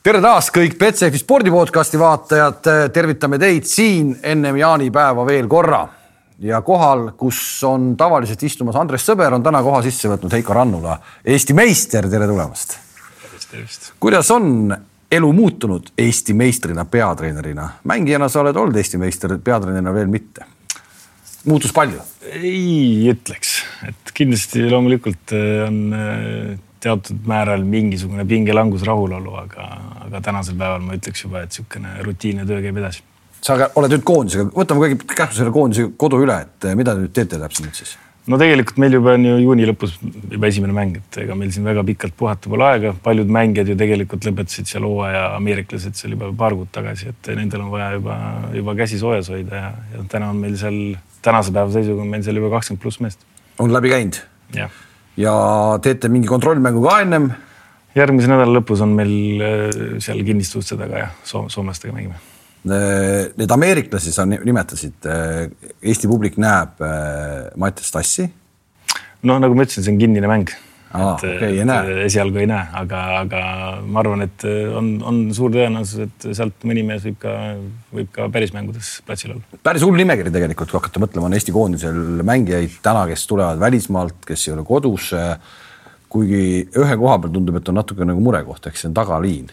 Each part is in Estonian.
tere taas kõik Betsafe spordi podcasti vaatajad, tervitame teid siin ennem jaanipäeva veel korra ja kohal, kus on tavaliselt istumas Andres Sõber, on täna koha sisse võtnud Heiko Rannula, Eesti meister, tere tulemast. kuidas on elu muutunud Eesti meistrina, peatreenerina? mängijana sa oled olnud Eesti meister, peatreenerina veel mitte. muutus palju? ei ütleks, et kindlasti loomulikult eh, on eh, teatud määral mingisugune pingelangus, rahulolu, aga, aga tänasel päeval ma ütleks juba, et niisugune rutiinne töö käib edasi. sa oled nüüd koondisega, võtame kõigepealt kähku selle koondise kodu üle, et eh, mida te nüüd teete täpsemalt siis? no tegelikult meil juba on ju juuni lõpus juba esimene mäng, et ega meil siin väga pikalt puhata pole aega, paljud mängijad ju tegelikult lõpetasid seal hooaja, ameeriklased seal juba paar kuud tagasi, et nendel on vaja juba, juba käsi soojas hoida ja, ja täna on meil seal, tänase päeva seisuga on meil seal juba kakskümmend pluss meest. on läbi käinud? jah ja teete mingi kontrollmängu ka ennem? järgmise nädala lõpus on meil äh, seal kinniste uste taga jah, soomlastega mängime. Äh, need ameeriklasi sa nimetasid, äh, Eesti publik näeb Mattias Tassi. noh, nagu ma ütlesin, see on kinnine mäng Aa, et, okay, näe. esialgu ei näe, aga, aga ma arvan, et on, on suur tõenäosus, et sealt mõni mees võib ka, võib ka päris mängudes platsil olla. päris hull nimekiri tegelikult, kui hakata mõtlema, on Eesti koondisel mängijaid täna, kes tulevad välismaalt, kes ei ole kodus. kuigi ühe koha peal tundub, et on natuke nagu murekoht, ehk see on tagaliin.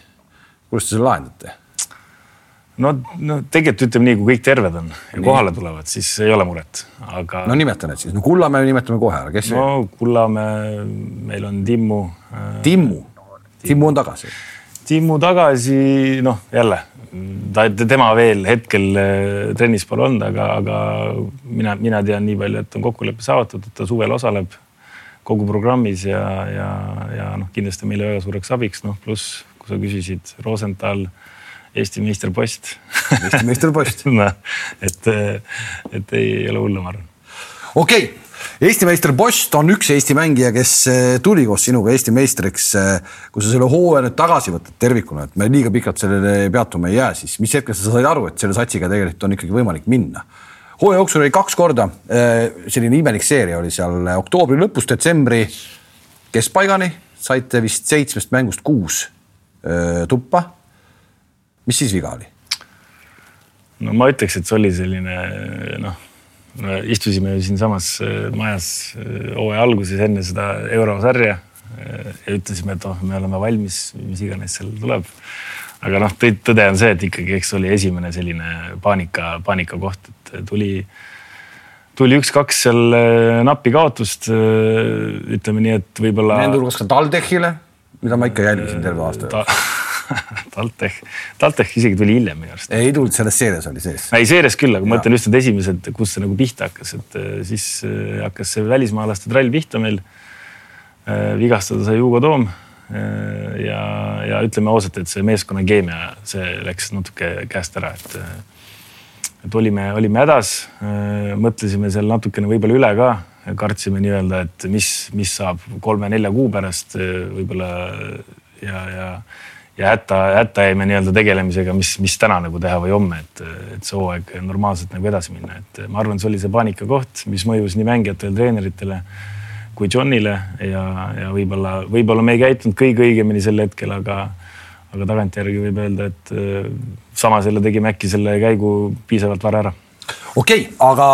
kuidas te selle lahendate? No, no tegelikult ütleme nii, kui kõik terved on ja nii. kohale tulevad, siis ei ole muret, aga. no nimeta need siis, no Kullamäe nimetame kohe ära, kes? no Kullamäe, meil on Timmu. Äh, Timmu, Timmu on tagasi. Timmu tagasi, noh jälle ta, tema veel hetkel äh, trennis pole olnud, aga, aga mina, mina tean nii palju, et on kokkulepe saavutatud, et ta suvel osaleb kogu programmis ja, ja, ja noh, kindlasti meile väga suureks abiks, noh pluss, kui sa küsisid, Rosenthal Eesti meisterpost Eesti meisterpost no, et, et ei ole hullu, ma arvan. okei okay., Eesti meister Post on üks Eesti mängija, kes eh, tuli koos sinuga Eesti meistriks. Eh, kui sa selle hooaja nüüd tagasi võtad tervikuna, et me liiga pikalt sellele peatuma ei jää, siis mis hetkel sa said aru, et selle satsiga tegelikult on ikkagi võimalik minna? hooaja jooksul oli kaks korda eh, selline imelik seeria oli seal oktoobri lõpus, detsembri keskpaigani saite vist seitsmest mängust kuus tuppa mis siis viga oli? no ma ütleks, et see oli selline noh, istusime ju siinsamas äh, majas äh, hooaja alguses enne seda eurosarja äh, ja ütlesime, et oh, me oleme valmis, mis iganes seal tuleb. aga noh, tõde on see, et ikkagi, eks oli esimene selline paanika, paanika koht, et tuli, tuli üks-kaks seal nappi kaotust. ütleme nii, et võib-olla. Nende hulgas ka TalTechile, mida ma ikka jälgisin terve aasta ta TalTech, TalTech isegi tuli hiljem minu arust. ei tulnud, selles seerias oli sees. ei, seerias küll, aga ma mõtlen just need esimesed, kus see nagu pihta hakkas, et äh, siis äh, hakkas see välismaalaste trall pihta meil. Äh, vigastada sai Hugo Toom. ja, ja ütleme ausalt, et see meeskonna keemia, see läks natuke käest ära, et et olime, olime hädas, mõtlesime seal natukene võib-olla üle ka, kartsime nii-öelda, et mis, mis saab kolme-nelja kuu pärast võib-olla ja, ja ja hätta, hätta jäime nii-öelda tegelemisega, mis, mis täna nagu teha või homme, et, et see hooaeg normaalselt nagu edasi minna, et ma arvan, see oli see paanika koht, mis mõjus nii mängijatele, treeneritele kui Johnile ja, ja võib-olla, võib-olla me ei käitunud kõige õigemini sel hetkel, aga, aga tagantjärgi võib öelda, et äh, samas jälle tegime äkki selle käigu piisavalt vara ära. Okei okay,, aga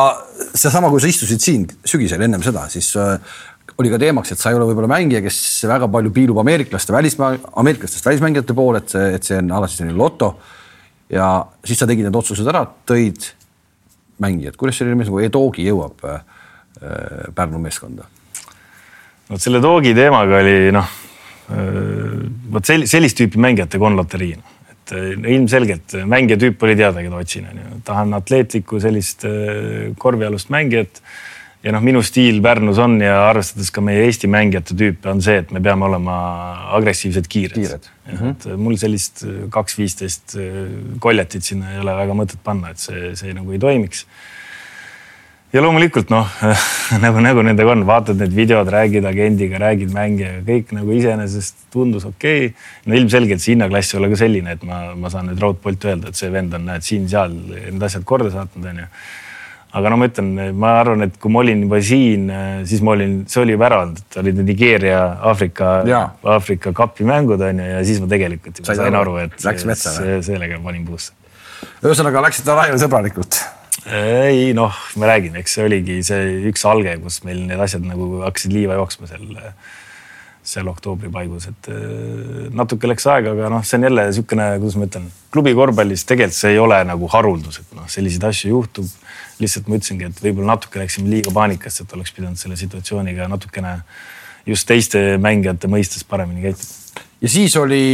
seesama, kui sa istusid siin sügisel ennem seda, siis äh, oli ka teemaks, et sa ei ole võib-olla mängija, kes väga palju piilub ameeriklaste välismaa, ameeriklastest välismängijate poole, et see, et see on alati selline loto. ja siis sa tegid need otsused ära, tõid mängijad, kuidas selline mees nagu Edogi jõuab äh, Pärnu meeskonda? vot selle Doogi teemaga oli noh äh,, vot sellist tüüpi mängijatega on loterii et äh, ilmselgelt mängija tüüp oli teada, keda otsin, onju. tahan atleetlikku sellist äh, korvialust mängijat ja noh, minu stiil Pärnus on ja arvestades ka meie Eesti mängijate tüüpe on see, et me peame olema agressiivsed, kiired, kiired.. Mm -hmm. et mul sellist kaks viisteist äh, koljatit sinna ei ole väga mõtet panna, et see, see nagu ei toimiks. ja loomulikult noh nagu, nagu nendega on, vaatad need videod, räägid agendiga, räägid mängijaga, kõik nagu iseenesest tundus okei okay.. no ilmselgelt see hinnaklass ei ole ka selline, et ma, ma saan nüüd raudpolt öelda, et see vend on, näed siin-seal need asjad korda saatnud, onju aga no ma ütlen, ma arvan, et kui ma olin juba siin, siis ma olin, see oli juba ära olnud, et olid Nigeeria, Aafrika, Aafrika kapi mängud on ju ja siis ma tegelikult juba sain aru, et see, sellega panin puusse. ühesõnaga läksid laialisõbralikult? ei noh, ma räägin, eks see oligi see üks alge, kus meil need asjad nagu hakkasid liiva jooksma seal seal oktoobri paigus, et natuke läks aega, aga noh, see on jälle niisugune, kuidas ma ütlen, klubi korvpallis tegelikult see ei ole nagu haruldus, et noh, selliseid asju juhtub lihtsalt ma ütlesingi, et võib-olla natuke läksime liiga paanikasse, et oleks pidanud selle situatsiooniga natukene just teiste mängijate mõistes paremini käituma. ja siis oli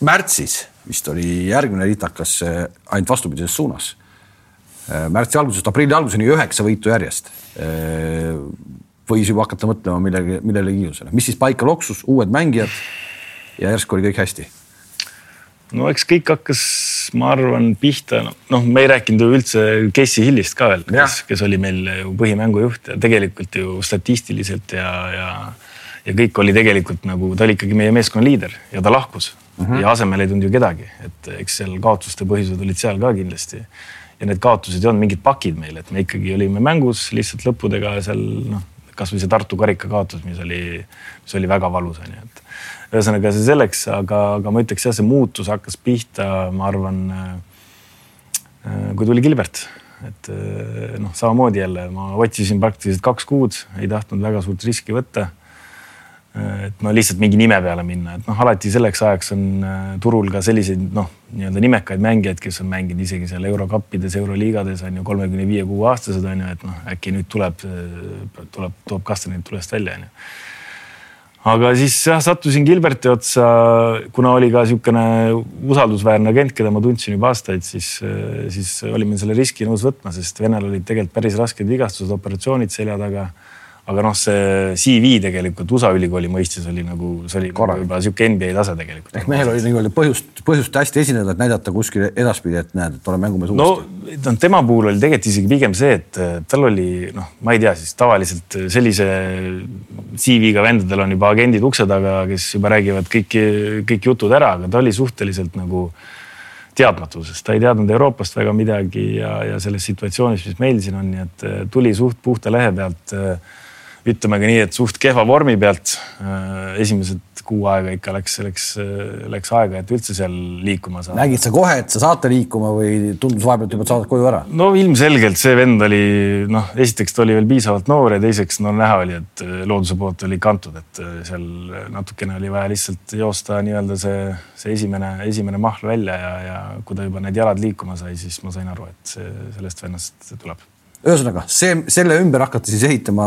märtsis vist oli järgmine ritakas eh, ainult vastupidises suunas. Eh, märtsi algusest aprilli alguseni üheksa võitu järjest. Eh, võis juba hakata mõtlema millegi, millelegi kiirusele, mis siis paika loksus, uued mängijad ja järsku oli kõik hästi no eks kõik hakkas, ma arvan, pihta, noh, me ei rääkinud ju üldse Casey Hillist ka veel, kes, kes oli meil ju põhimängujuht ja tegelikult ju statistiliselt ja, ja, ja kõik oli tegelikult nagu, ta oli ikkagi meie meeskonna liider ja ta lahkus mm -hmm. ja asemele ei tulnud ju kedagi, et eks seal kaotuste põhjused olid seal ka kindlasti. ja need kaotused ei olnud mingid pakid meil, et me ikkagi olime mängus lihtsalt lõppudega seal noh, kasvõi see Tartu karika kaotus, mis oli, mis oli väga valus on ju, et ühesõnaga see selleks, aga, aga ma ütleks jah, see muutus hakkas pihta, ma arvan, äh, kui tuli Gilbert, et äh, noh, samamoodi jälle ma otsisin praktiliselt kaks kuud, ei tahtnud väga suurt riski võtta. Äh, et no lihtsalt mingi nime peale minna, et noh, alati selleks ajaks on turul ka selliseid noh, nii-öelda nimekaid mängijaid, kes on mänginud isegi seal eurokappides, euroliigades on ju kolmekümne viie kuu aastased on ju, et noh, äkki nüüd tuleb, tuleb, toob kastanid tulest välja on ju aga siis jah, sattusin Gilberti otsa, kuna oli ka niisugune usaldusväärne agent, keda ma tundsin juba aastaid, siis, siis olime selle riski nõus võtma, sest vennal olid tegelikult päris rasked vigastused, operatsioonid selja taga aga noh, see CV tegelikult USA ülikooli mõistes oli nagu, see oli juba sihuke NBA tase tegelikult. ehk mehel oli nii-öelda põhjust, põhjust hästi esineda, et näidata kuskil edaspidi, et näed, et olen mängumees uuesti. no tema puhul oli tegelikult isegi pigem see, et tal oli noh, ma ei tea, siis tavaliselt sellise CV-ga vendadel on juba agendid ukse taga, kes juba räägivad kõiki, kõik jutud ära, aga ta oli suhteliselt nagu teadmatuses, ta ei teadnud Euroopast väga midagi ja, ja selles situatsioonis, mis meil siin on, nii et tuli suht puhta lehe pealt äh, ütleme ka nii, et suht kehva vormi pealt äh, esimesed kuu aega ikka läks, läks, läks aega, et üldse seal liikuma saada. nägid sa kohe, et sa saate liikuma või tundus vahepeal juba, et sa saad koju ära? no ilmselgelt see vend oli noh, esiteks ta oli veel piisavalt noor ja teiseks no näha oli, et äh, looduse poolt oli kantud, et äh, seal natukene oli vaja lihtsalt joosta nii-öelda see, see esimene, esimene mahl välja ja, ja kui ta juba need jalad liikuma sai, siis ma sain aru, et see sellest vennast tuleb. ühesõnaga see, selle ümber hakati siis ehitama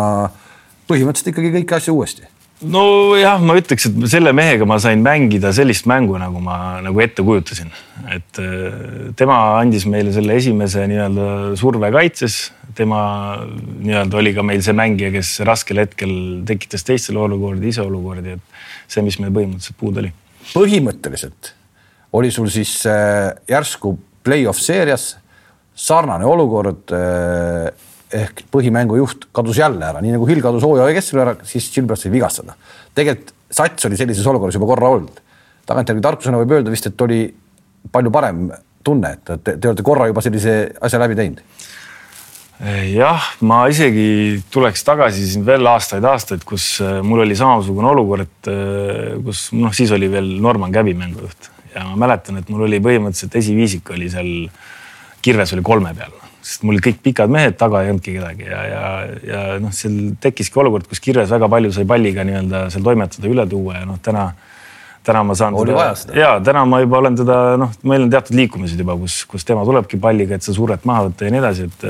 põhimõtteliselt ikkagi kõiki asju uuesti. Nojah, ma ütleks, et selle mehega ma sain mängida sellist mängu, nagu ma nagu ette kujutasin, et äh, tema andis meile selle esimese nii-öelda surve kaitses, tema nii-öelda oli ka meil see mängija, kes raskel hetkel tekitas teistele olukordi, ise olukordi, et see, mis meil põhimõtteliselt puudu oli. põhimõtteliselt oli sul siis äh, järsku play-off seerias sarnane olukord äh, ehk põhimängu juht kadus jälle ära, nii nagu Hill kadus hooaja keskel ära, siis Gilbert sai vigastada. tegelikult sats oli sellises olukorras juba korra olnud. tagantjärgi tarkusena võib öelda vist, et oli palju parem tunne, et te, te olete korra juba sellise asja läbi teinud. jah, ma isegi tuleks tagasi siin veel aastaid-aastaid, kus äh, mul oli samasugune olukord, äh, kus noh, siis oli veel Norman Käbi mängujuht ja ma mäletan, et mul oli põhimõtteliselt esiviisik oli seal, Kirves oli kolme peal sest mul kõik pikad mehed taga ei olnudki kedagi ja, ja, ja noh, seal tekkiski olukord, kus Kirves väga palju sai palliga nii-öelda seal toimetada, üle tuua ja noh, täna, täna ma saan. oli vaja seda? ja täna ma juba olen teda noh, meil on teatud liikumised juba, kus, kus tema tulebki palliga, et seda survet maha võtta ja nii edasi, et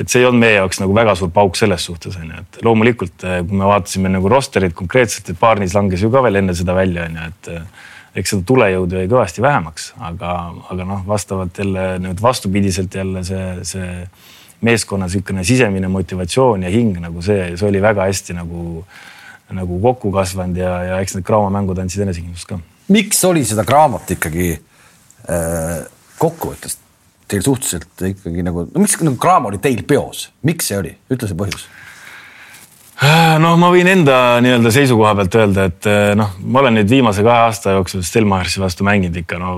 et see ei olnud meie jaoks nagu väga suur pauk selles suhtes on ju, et loomulikult, kui me vaatasime nagu rosterit konkreetselt, et Barnis langes ju ka veel enne seda välja on ju, et eks seda tulejõudu jäi kõvasti vähemaks, aga, aga noh, vastavalt jälle nüüd vastupidiselt jälle see, see meeskonna niisugune sisemine motivatsioon ja hing nagu see, see oli väga hästi nagu, nagu kokku kasvanud ja, ja eks need Graamo mängud andsid enesekindlust ka. miks oli seda Graamot ikkagi äh, kokkuvõttes teil suhteliselt ikkagi nagu, no miks nagu Graamo oli teil peos, miks see oli, ütle see põhjus noh, ma võin enda nii-öelda seisukoha pealt öelda, et eh, noh, ma olen nüüd viimase kahe aasta jooksul Stelmachersi vastu mänginud ikka no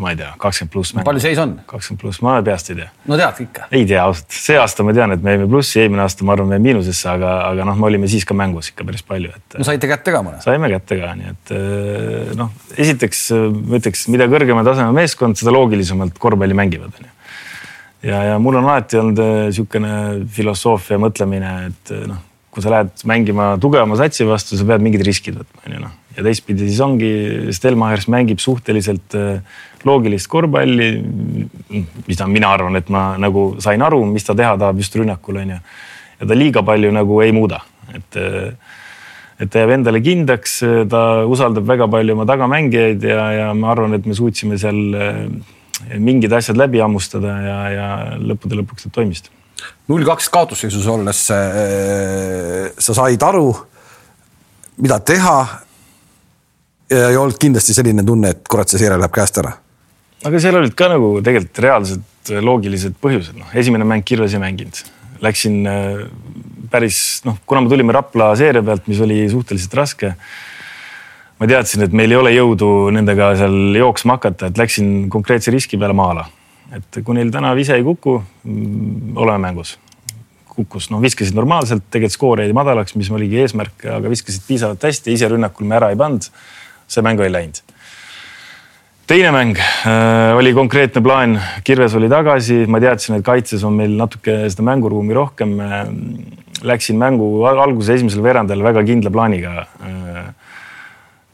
ma ei tea, kakskümmend pluss palju seis on? kakskümmend pluss, ma peast ei tea. no tead ikka? ei tea ausalt, see aasta ma tean, et me jäime plussi, eelmine aasta ma arvan, me jäime miinusesse, aga, aga noh, me olime siis ka mängus ikka päris palju, et. no saite kätte ka mõne? saime kätte ka, nii et eh, noh, esiteks ma ütleks, mida kõrgema taseme meeskond, seda loogilisemalt korvpalli mängivad, onju ja, ja mul on alati olnud niisugune filosoofia mõtlemine, et noh kui sa lähed mängima tugevama satsi vastu, sa pead mingid riskid võtma, onju noh. ja teistpidi siis ongi, Stelmachers mängib suhteliselt äh, loogilist korvpalli. mida mina arvan, et ma nagu sain aru, mis ta teha tahab just rünnakul onju. ja ta liiga palju nagu ei muuda, et, äh, et ta jääb endale kindlaks, ta usaldab väga palju oma tagamängijaid ja, ja ma arvan, et me suutsime seal äh, mingid asjad läbi hammustada ja, ja lõppude lõpuks need toimisid null kaks kaotusseisus olles äh, sa said aru, mida teha. ja ei olnud kindlasti selline tunne, et kurat, see seire läheb käest ära. aga seal olid ka nagu tegelikult reaalsed loogilised põhjused, noh, esimene mäng Kirves ei mänginud, läksin äh, päris noh, kuna me tulime Rapla seeria pealt, mis oli suhteliselt raske ma teadsin, et meil ei ole jõudu nendega seal jooksma hakata, et läksin konkreetse riski peale maa-ala et kui neil täna vise ei kuku, mm, oleme mängus. kukkus, noh viskasid normaalselt, tegelikult skoor jäi madalaks, mis oligi eesmärk, aga viskasid piisavalt hästi, ise rünnakul me ära ei pannud. see mängu ei läinud. teine mäng äh, oli konkreetne plaan, Kirves oli tagasi, ma teadsin, et kaitses on meil natuke seda mänguruumi rohkem. Läksin mängu alguse esimesel veerandil väga kindla plaaniga äh,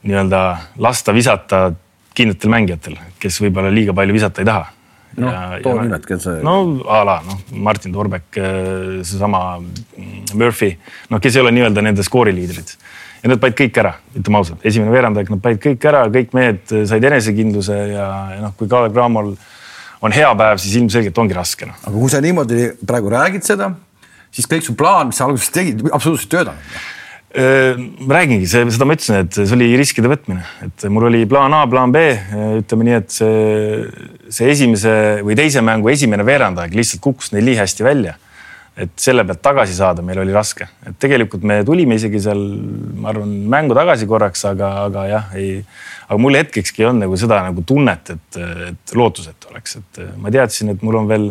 nii-öelda lasta visata kindlatel mängijatel, kes võib-olla liiga palju visata ei taha noh, too nimed, kes see. no a la noh, Martin Torbek, äh, seesama Murphy, noh, kes ei ole nii-öelda nende skooriliidrid. Ja nad panid kõik ära, ütleme ausalt, esimene veerandaeg nad panid kõik ära, kõik mehed said enesekindluse ja, ja noh, kui Kalev Cramol on hea päev, siis ilmselgelt ongi raske no.. aga kui sa niimoodi praegu räägid seda, siis kõik su plaan, mis sa alguses tegid, absoluutselt töötanud ma räägingi, see, seda ma ütlesin, et see oli riskide võtmine, et mul oli plaan A, plaan B, ütleme nii, et see, see esimese või teise mängu esimene veerandaeg lihtsalt kukkus neil nii hästi välja. et selle pealt tagasi saada meil oli raske, et tegelikult me tulime isegi seal, ma arvan, mängu tagasi korraks, aga, aga jah, ei. aga mul hetkekski ei olnud nagu seda nagu tunnet, et, et lootusetu oleks, et ma teadsin, et mul on veel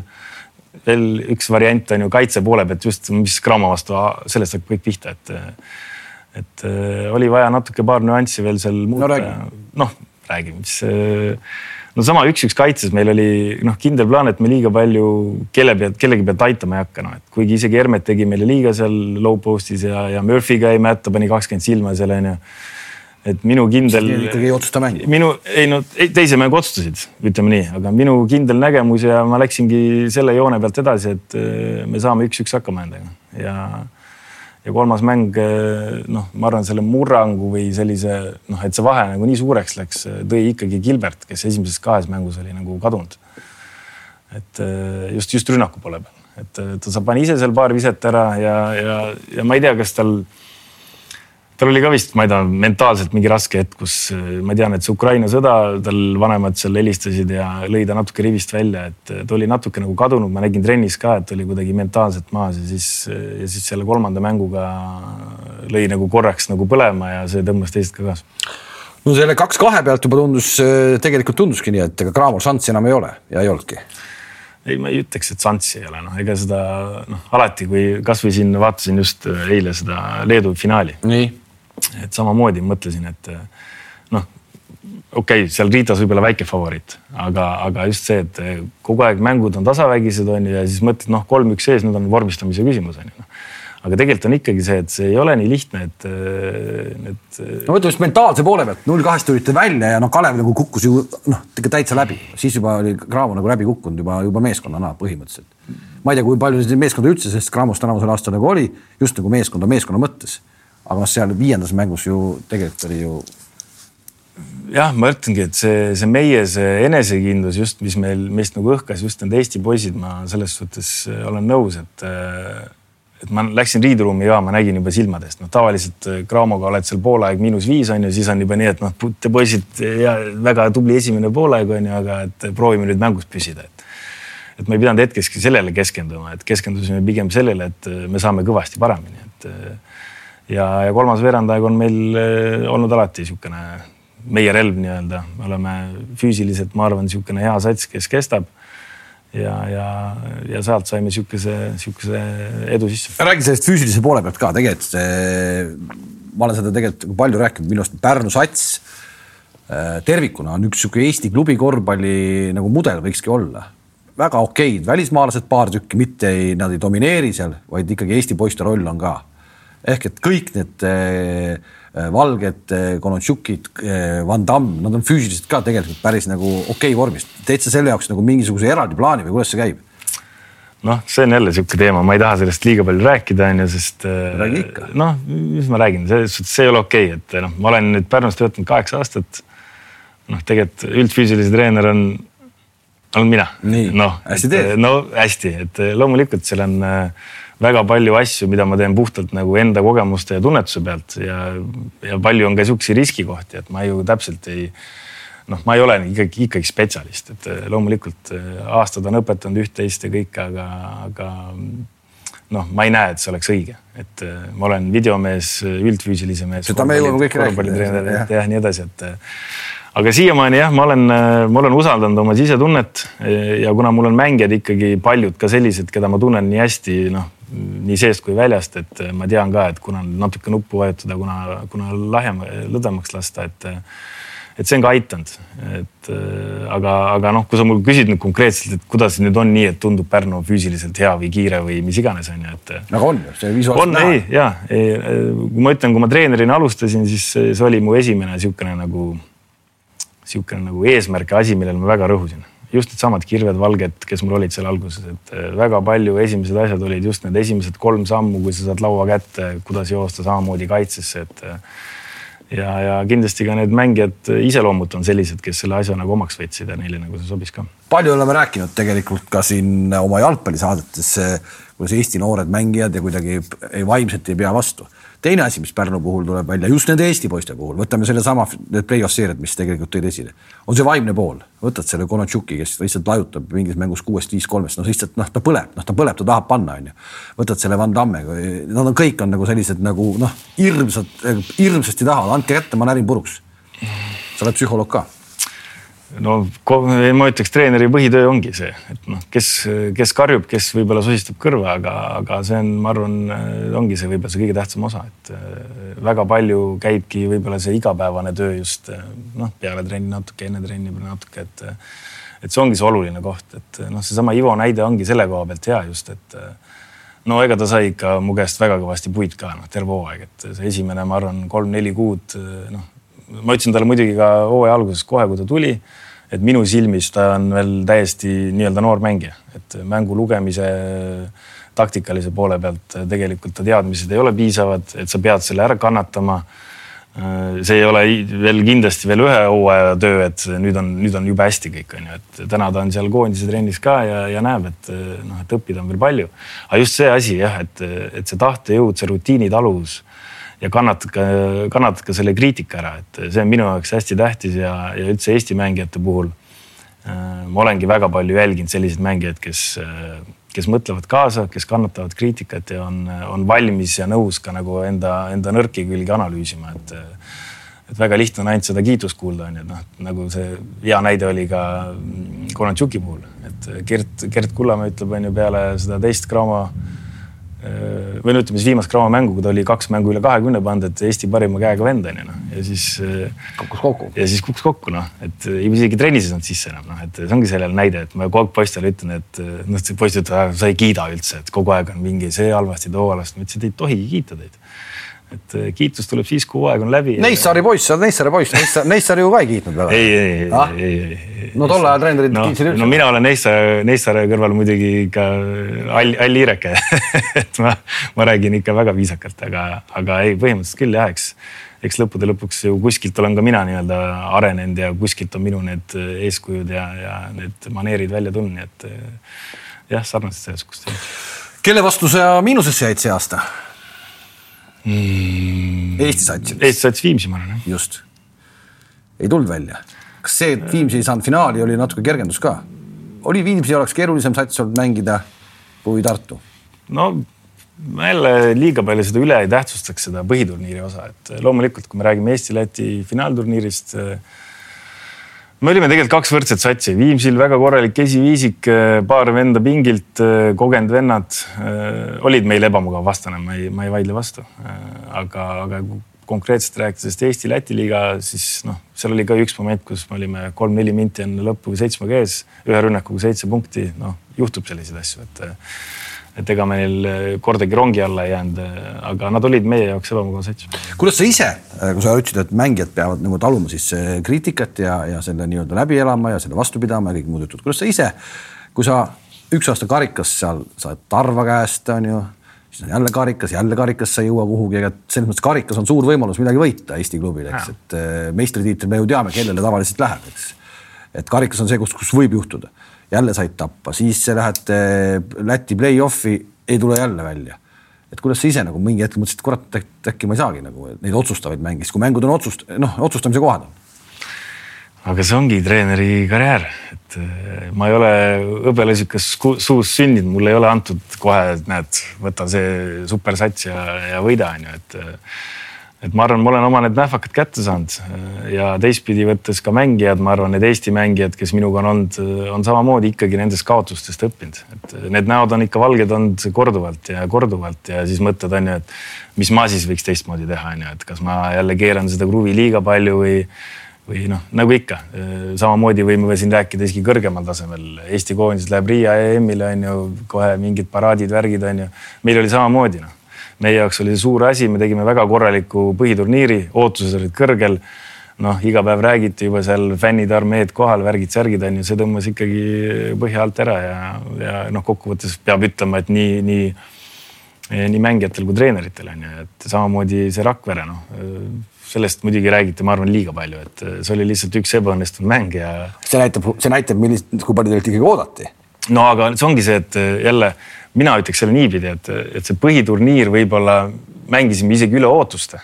veel üks variant on ju kaitse poole pealt just, mis Cramo vastu, sellest saab kõik pihta, et et äh, oli vaja natuke paar nüanssi veel seal muuta no,. noh, räägime siis äh, no sama üks-üks kaitses meil oli noh, kindel plaan, et me liiga palju kelle pealt, kellegi pealt aitama ei hakka, noh et kuigi isegi Hermet tegi meile liiga seal low post'is ja, ja Murphy'ga jäi mätta, pani kakskümmend silma seal onju. Et minu kindel. ikkagi ei otsusta mängu. minu, ei no teise mängu otsustasid, ütleme nii, aga minu kindel nägemus ja ma läksingi selle joone pealt edasi, et äh, me saame üks-üks hakkama endaga ja ja kolmas mäng, eh, noh, ma arvan, selle murrangu või sellise noh, et see vahe nagu nii suureks läks, eh, tõi ikkagi Gilbert, kes esimeses kahes mängus oli nagu kadunud. et just, just rünnaku poole peal, et ta pani ise seal paar viset ära ja, ja, ja ma ei tea, kas tal tal oli ka vist, ma ei tea, mentaalselt mingi raske hetk, kus ma tean, et see Ukraina sõda, tal vanemad seal helistasid ja lõi ta natuke rivist välja, et ta oli natuke nagu kadunud, ma nägin trennis ka, et oli kuidagi mentaalselt maas ja siis, ja siis selle kolmanda mänguga lõi nagu korraks nagu põlema ja see tõmbas teised ka kaasa. no selle kaks-kahe pealt juba tundus, tegelikult tunduski nii, et ega Cramol šanssi enam ei ole ja ei olnudki ei, ma ei ütleks, et šanssi ei ole, noh, ega seda noh, alati, kui kasvõi siin vaatasin just eile seda Leedu finaali. nii et samamoodi mõtlesin, et noh, okei okay,, seal Ritas võib-olla väike favoriit, aga, aga just see, et kogu aeg mängud on tasavägised on ju ja siis mõtled noh, kolm-üks sees, nüüd on vormistamise küsimus on ju noh aga tegelikult on ikkagi see, et see ei ole nii lihtne, et need. no ütleme siis mentaalse poole pealt, null kahest tulite välja ja noh, Kalev nagu kukkus ju noh, täitsa läbi, siis juba oli Cramo nagu läbi kukkunud juba, juba meeskonnana põhimõtteliselt. ma ei tea, kui palju neid meeskonda üldse sellest Cramos tänavusel aastal nagu oli, just nagu meeskonda meeskonna mõttes aga noh, seal viiendas mängus ju tegelikult oli ju. jah, ma ütlengi, et see, see meie see enesekindlus just, mis meil, meist nagu õhkas just need Eesti poisid, ma selles suhtes äh, olen nõus, et äh, et ma läksin riideruumi ja ma nägin juba silmadest, noh tavaliselt äh, Craamoga oled seal poolaeg miinus viis on ju, siis on juba nii, et noh, te poisid väga tubli esimene poolaeg on ju, aga et proovime nüüd mängus püsida, et et me ei pidanud hetkeski sellele keskenduma, et keskendusime pigem sellele, et me saame kõvasti paremini, et ja, ja kolmas veerandaeg on meil olnud alati niisugune meie relv nii-öelda, me oleme füüsiliselt, ma arvan, niisugune hea sats, kes kestab ja, ja, ja sealt saime niisuguse, niisuguse edu sisse. räägi sellest füüsilise poole pealt ka, tegelikult ma olen seda tegelikult palju rääkinud, minu arust Pärnu sats äh, tervikuna on üks niisugune Eesti klubi korvpalli nagu mudel võikski olla. väga okeid välismaalased paar tükki, mitte ei, nad ei domineeri seal, vaid ikkagi Eesti poiste roll on ka. Ehk et kõik need äh, Äh, valged, äh, Konontšukid, Van Damme, nad on füüsiliselt ka tegelikult päris nagu okei okay vormis. teed sa selle jaoks nagu mingisuguse eraldi plaani või kuidas see käib? noh, see on jälle niisugune teema, ma ei taha sellest liiga palju rääkida, on ju, sest noh, mis ma räägin, selles suhtes see ei ole okei okay,, et noh, ma olen nüüd Pärnus töötanud kaheksa aastat. noh, tegelikult üldfüüsilise treener on, olen mina. noh, no hästi, et loomulikult seal on äh, väga palju asju, mida ma teen puhtalt nagu enda kogemuste ja tunnetuse pealt ja, ja palju on ka siukseid riskikohti, et ma ju täpselt ei noh, ma ei ole ikkagi, ikkagi spetsialist, et eh, loomulikult eh, aastad on õpetanud üht-teist ja kõike, aga, aga noh, ma ei näe, et see oleks õige, et eh, ma olen videomees, üldfüüsilise mees. seda me jõuame kõik rääkida. ja nii edasi, et aga siiamaani jah, ma olen, ma olen usaldanud oma sisetunnet ja kuna mul on mängijad ikkagi paljud ka sellised, keda ma tunnen nii hästi, noh nii seest kui väljast, et ma tean ka, et kuna natuke nuppu vajutada, kuna, kuna lahjem, lõdvemaks lasta, et et see on ka aidanud, et aga, aga noh, kui sa mul küsid nüüd konkreetselt, et kuidas nüüd on nii, et tundub Pärnu füüsiliselt hea või kiire või mis iganes on ju, et. aga on ju, see visuaalselt näha. ei, ja, kui ma ütlen, kui ma treenerina alustasin, siis see oli mu esimene niisugune nagu, niisugune nagu eesmärk ja asi, millele ma väga rõhusin just needsamad kirved, valged, kes mul olid seal alguses, et äh, väga palju esimesed asjad olid just need esimesed kolm sammu, kui sa saad laua kätte, kuidas joosta samamoodi kaitsesse, et äh, ja, ja kindlasti ka need mängijad iseloomult on sellised, kes selle asja nagu omaks võtsid ja neile nagu see sobis ka. palju oleme rääkinud tegelikult ka siin oma jalgpallisaadetes, kuidas Eesti noored mängijad ja kuidagi ei, vaimselt ei pea vastu teine asi, mis Pärnu puhul tuleb välja, just nende Eesti poiste puhul, võtame sellesama, need play-off seeriad, mis tegelikult tõid esile, on see vaimne pool. võtad selle Konatšuki, kes lihtsalt lajutab mingis mängus kuuest, viis, kolmest, noh lihtsalt noh, ta põleb, noh ta põleb, ta tahab panna, onju. võtad selle Van Damme, nad on kõik on nagu sellised nagu noh, hirmsad, hirmsasti tahavad, andke kätte, ma närin puruks. sa oled psühholoog ka no ma ütleks, treeneri põhitöö ongi see, et noh, kes, kes karjub, kes võib-olla sosistab kõrva, aga, aga see on, ma arvan, ongi see võib-olla see kõige tähtsam osa, et äh, väga palju käibki võib-olla see igapäevane töö just äh, noh, peale trenni natuke, enne trenni natuke, et et see ongi see oluline koht, et noh, seesama Ivo näide ongi selle koha pealt hea just, et no ega ta sai ikka mu käest väga kõvasti puid ka noh, terve hooaeg, et see esimene, ma arvan, kolm-neli kuud noh, ma ütlesin talle muidugi ka hooaja alguses kohe, kui ta tuli et minu silmis ta on veel täiesti nii-öelda noor mängija, et mängu lugemise taktikalise poole pealt tegelikult ta teadmised ei ole piisavad, et sa pead selle ära kannatama. see ei ole veel kindlasti veel ühe hooaja töö, et nüüd on, nüüd on jube hästi kõik on ju, et täna ta on seal koondise trennis ka ja, ja näeb, et noh, et õppida on veel palju. aga just see asi jah, et, et see tahtejõud, see rutiinitaluvus ja kannatad ka, kannatad ka selle kriitika ära, et see on minu jaoks hästi tähtis ja, ja üldse Eesti mängijate puhul äh, ma olengi väga palju jälginud selliseid mängijaid, kes, äh, kes mõtlevad kaasa, kes kannatavad kriitikat ja on, on valmis ja nõus ka nagu enda, enda nõrki külgi analüüsima, et et väga lihtne on ainult seda kiitust kuulda, on ju, et noh, nagu see hea näide oli ka Konatšuki puhul, et Gert, Gert Kullamäe ütleb, on ju, peale seda teist Graamo või no ütleme siis viimast Graamo mängu, kui ta oli kaks mängu üle kahekümne pannud, et Eesti parima käega vend on ju noh ja siis. Äh, kukkus kokku. ja siis kukkus kokku noh, et isegi trennis ei saanud sisse enam noh, et see ongi sellele näide, et ma kogu aeg poistele ütlen, et noh, see poiss ütleb, sa ei kiida üldse, et kogu aeg on mingi see halvasti, too halvasti, ma ütlesin, et ei tohigi kiita teid et äh, kiitus tuleb siis, kui hooaeg on läbi. Neissaari poiss, sa oled Neissaari poiss, Neissaar, Neissaar ju ka ei kiitnud väga. ei, ei ah?, ei, ei. no tol ajal treenerid no, kiitsid üldse. no mina olen Neissaare, Neissaare kõrval muidugi ikka all, all hiireke et ma, ma räägin ikka väga viisakalt, aga, aga ei, põhimõtteliselt küll jah, eks, eks lõppude lõpuks ju kuskilt olen ka mina nii-öelda arenenud ja kuskilt on minu need eeskujud ja, ja need maneerid välja tulnud, nii et jah, sarnased suhtes. kelle vastu sa miinusesse jäid see aasta? Mm.? Eesti satsil. Eesti sats Viimsi, ma arvan jah. just. ei tulnud välja. kas see, et Viimsi ei saanud finaali, oli natuke kergendus ka? oli Viimsi oleks keerulisem sats olnud mängida kui Tartu? no ma jälle liiga palju seda üle ei tähtsustaks, seda põhiturniiri osa, et loomulikult, kui me räägime Eesti-Läti finaalturniirist. Me olime tegelikult kaks võrdset satsi, Viimsil väga korralik esiviisik, paar venda pingilt, kogenud vennad olid meil ebamugav vastane, ma ei, ma ei vaidle vastu. aga, aga konkreetselt rääkides Eesti-Läti liiga, siis noh, seal oli ka üks moment, kus me olime kolm-neli minti enne lõppu seitsmega ees, ühe rünnakuga seitse punkti, noh juhtub selliseid asju, et et ega meil kordagi rongi alla ei jäänud, aga nad olid meie jaoks ebamugav sats. kuidas sa ise, kui sa ütlesid, et mängijad peavad nagu taluma siis kriitikat ja, ja selle nii-öelda läbi elama ja selle vastu pidama ja kõik muud jutud, kuidas sa ise, kui sa üks aasta karikas seal saad Tarva käest, on ju, siis on jälle karikas, jälle karikas, sa ei jõua kuhugi, ega selles mõttes karikas on suur võimalus midagi võita Eesti klubil, eks, et meistritiitel me ju teame, kellele tavaliselt läheb, eks. et karikas on see, kus, kus võib juhtuda jälle said tappa, siis lähete Läti play-off'i, ei tule jälle välja. et kuidas sa ise nagu mingi hetk mõtlesid, et kurat, äkki ma ei saagi nagu neid otsustavaid mänge, siis kui mängud on otsust, noh, otsustamise kohad on. aga see ongi treeneri karjäär, et eh, ma ei ole hõbelasükas suus sündinud, mulle ei ole antud kohe, et näed, võta see supersats ja, ja võida, on ju, et eh, et ma arvan, ma olen oma need nähvakad kätte saanud ja teistpidi võttes ka mängijad, ma arvan, need Eesti mängijad, kes minuga on olnud, on samamoodi ikkagi nendest kaotustest õppinud, et need näod on ikka valged olnud korduvalt ja korduvalt ja siis mõtled, on ju, et mis ma siis võiks teistmoodi teha, on ju, et kas ma jälle keeran seda kruvi liiga palju või või noh, nagu ikka, samamoodi võime siin rääkida isegi kõrgemal tasemel. Eesti koondis läheb Riia EM-ile on ju, kohe mingid paraadid, värgid on ju. meil oli samamoodi noh meie jaoks oli see suur asi, me tegime väga korraliku põhiturniiri, ootused olid kõrgel. noh, iga päev räägiti juba seal fännid, armeed kohal, värgid-särgid on ju, see tõmbas ikkagi põhja alt ära ja, ja noh, kokkuvõttes peab ütlema, et nii, nii, nii mängijatel kui treeneritel on ju, et samamoodi see Rakvere noh sellest muidugi räägiti, ma arvan, liiga palju, et see oli lihtsalt üks ebaõnnestunud mäng ja. see näitab, see näitab, millist, kui palju teilt ikkagi oodati. no aga see ongi see, et jälle mina ütleks selle niipidi, et, et see põhiturniir võib-olla mängisime isegi üle ootuste.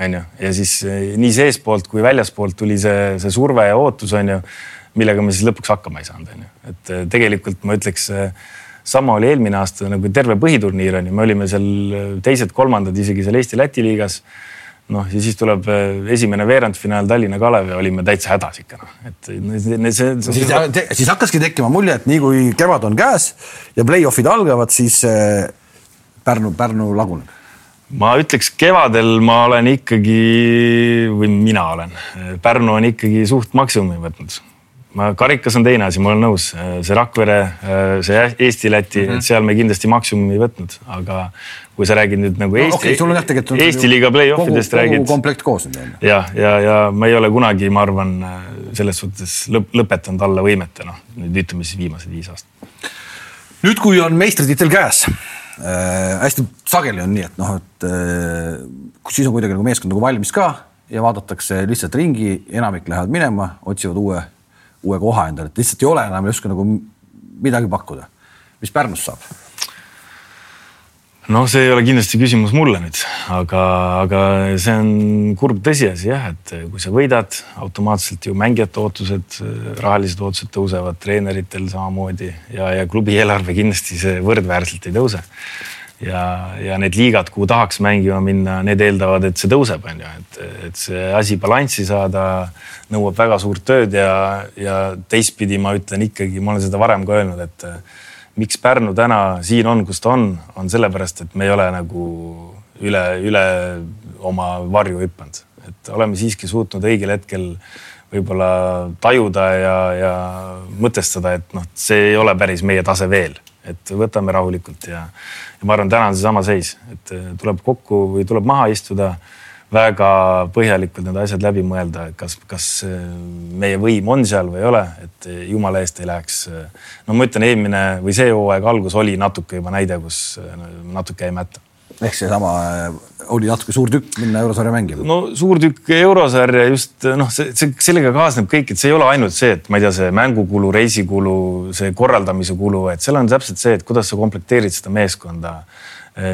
on ju, ja siis eh, nii seestpoolt kui väljaspoolt tuli see, see surve ja ootus, on ju, millega me siis lõpuks hakkama ei saanud, on ju. et eh, tegelikult ma ütleks, eh, sama oli eelmine aasta nagu terve põhiturniir on ju, me olime seal teised-kolmandad isegi seal Eesti-Läti liigas noh, ja siis tuleb äh, esimene veerandfinaal Tallinna Kalev ja olime täitsa hädas ikka noh, et see, see. siis, siis hakkaski tekkima mulje, et nii kui kevad on käes ja play-off'id algavad, siis äh, Pärnu, Pärnu laguneb. ma ütleks, kevadel ma olen ikkagi või mina olen, Pärnu on ikkagi suht maksimumi võtnud ma, karikas on teine asi, ma olen nõus, see Rakvere, see Eesti-Läti mm, -hmm. et seal me kindlasti maksimumi ei võtnud, aga kui sa räägid nüüd nagu Eesti no, okay,, jah, Eesti liiga play-off idest räägid. komplekt koos on ju. ja, ja, ja ma ei ole kunagi, ma arvan, selles suhtes lõp, lõpetanud alla võimete, noh nüüd ütleme siis viimased viis aastat. nüüd, kui on meistritiitel käes äh,, hästi sageli on nii, et noh, et äh, siis on kuidagi nagu meeskond nagu valmis ka ja vaadatakse lihtsalt ringi, enamik lähevad minema, otsivad uue, uue koha endale, et lihtsalt ei ole enam justkui nagu midagi pakkuda. mis Pärnust saab? Noh, see ei ole kindlasti küsimus mulle nüüd, aga, aga see on kurb tõsiasi jah, et kui sa võidad, automaatselt ju mängijate ootused, rahalised ootused tõusevad, treeneritel samamoodi ja, ja klubi eelarve kindlasti see võrdväärselt ei tõuse. ja, ja need liigad, kuhu tahaks mängima minna, need eeldavad, et see tõuseb, on ju, et, et see asi balanssi saada nõuab väga suurt tööd ja, ja teistpidi ma ütlen ikkagi, ma olen seda varem ka öelnud, et miks Pärnu täna siin on, kus ta on, on sellepärast, et me ei ole nagu üle, üle oma varju hüpanud, et oleme siiski suutnud õigel hetkel võib-olla tajuda ja, ja mõtestada, et noh, see ei ole päris meie tase veel, et võtame rahulikult ja, ja ma arvan, täna on seesama seis, et tuleb kokku või tuleb maha istuda väga põhjalikult need asjad läbi mõelda, kas, kas äh, meie võim on seal või ei ole, et jumala eest ei läheks. Äh, no ma ütlen, eelmine või see hooaeg algus oli natuke juba näide, kus äh, natuke jäi mätta ehk seesama oli natuke suur tükk minna eurosarja mängima. no suur tükk eurosarja just noh, see, see sellega kaasneb kõik, et see ei ole ainult see, et ma ei tea, see mängukulu, reisikulu, see korraldamise kulu, et seal on täpselt see, et kuidas sa komplekteerid seda meeskonda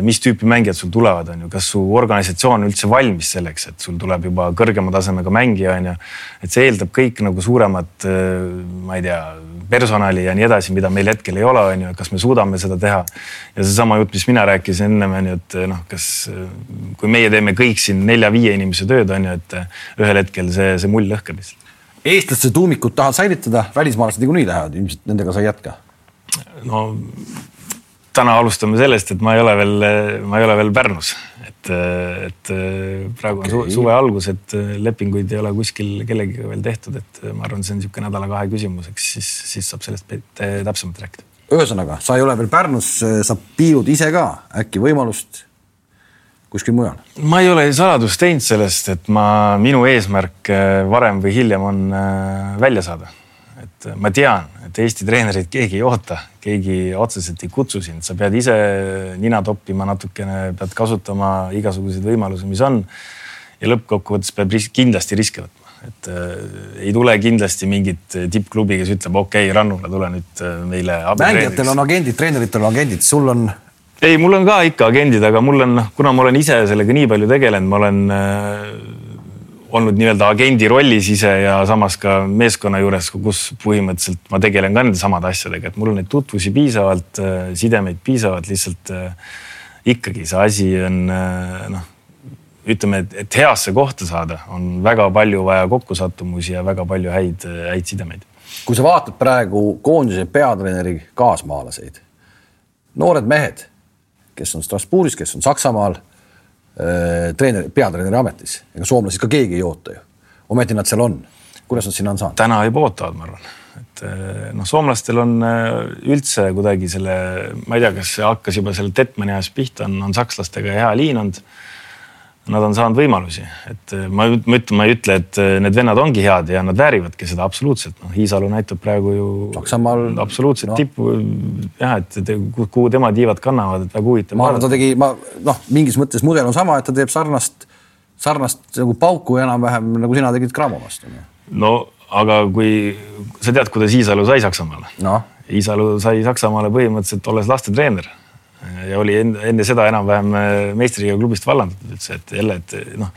mis tüüpi mängijad sul tulevad, on ju, kas su organisatsioon on üldse valmis selleks, et sul tuleb juba kõrgema tasemega mängija, on ju. et see eeldab kõik nagu suuremat, eh, ma ei tea, personali ja nii edasi, mida meil hetkel ei ole, on ju, kas me suudame seda teha. ja seesama jutt, mis mina rääkisin ennem, on ju, et noh, kas, kui meie teeme kõik siin nelja-viie inimese tööd, on ju, et ühel hetkel see, see mull lõhkeb lihtsalt. eestlaste tuumikut tahad säilitada, välismaalased niikuinii lähevad, ilmselt nendega sa ei jätka? no täna alustame sellest, et ma ei ole veel, ma ei ole veel Pärnus, et, et praegu okay. on suve algus, et lepinguid ei ole kuskil kellegiga veel tehtud, et ma arvan, see on niisugune nädala-kahe küsimus, eks siis, siis saab sellest täpsemalt rääkida. ühesõnaga, sa ei ole veel Pärnus, sa piilud ise ka äkki võimalust kuskil mujal? ma ei ole saladust teinud sellest, et ma, minu eesmärk varem või hiljem on välja saada et ma tean, et Eesti treenereid keegi ei oota, keegi otseselt ei kutsu sind, sa pead ise nina toppima natukene, pead kasutama igasuguseid võimalusi, mis on. ja lõppkokkuvõttes peab risk, kindlasti riske võtma, et äh, ei tule kindlasti mingit tippklubi, kes ütleb, okei okay,, Rannula, tule nüüd äh, meile. mängijatel on agendid, treeneritel on agendid, sul on ei, mul on ka ikka agendid, aga mul on, kuna ma olen ise sellega nii palju tegelenud, ma olen äh, olnud nii-öelda agendi rollis ise ja samas ka meeskonna juures, kus põhimõtteliselt ma tegelen ka nende samade asjadega, et mul on neid tutvusi piisavalt, äh, sidemeid piisavalt, lihtsalt äh, ikkagi see asi on äh, noh, ütleme, et heasse kohta saada, on väga palju vaja kokkusattumusi ja väga palju häid, häid sidemeid. kui sa vaatad praegu koondise peatreeneri kaasmaalaseid, noored mehed, kes on Strasbourgis, kes on Saksamaal Äh, treeneri, peatreeneri ametis, ega soomlasi ka keegi ei oota ju. ometi nad seal on. kuidas nad sinna on saanud? täna juba ootavad, ma arvan, et äh, noh, soomlastel on äh, üldse kuidagi selle, ma ei tea, kas see hakkas juba selle Detmani ajast pihta, on, on sakslastega hea liin olnud nad on saanud võimalusi, et eh, ma, ma ütlen, ma ei ütle, et eh, need vennad ongi head ja nad väärivadki seda absoluutselt, noh, Iisalu näitab praegu ju Saksamaal absoluutselt no. tippu jah, et kuhu tema tiivad kannavad, et väga huvitav. ma arvan, ta tegi, ma noh, mingis mõttes mudel on sama, et ta teeb sarnast, sarnast nagu pauku enam-vähem nagu sina tegid Cramo vastu. no aga kui sa tead, kuidas Iisalu sai Saksamaale no.? Iisalu sai Saksamaale põhimõtteliselt olles lastetreener ja oli enne, enne seda enam-vähem äh, meistriga klubist vallandatud üldse, et jälle, et noh,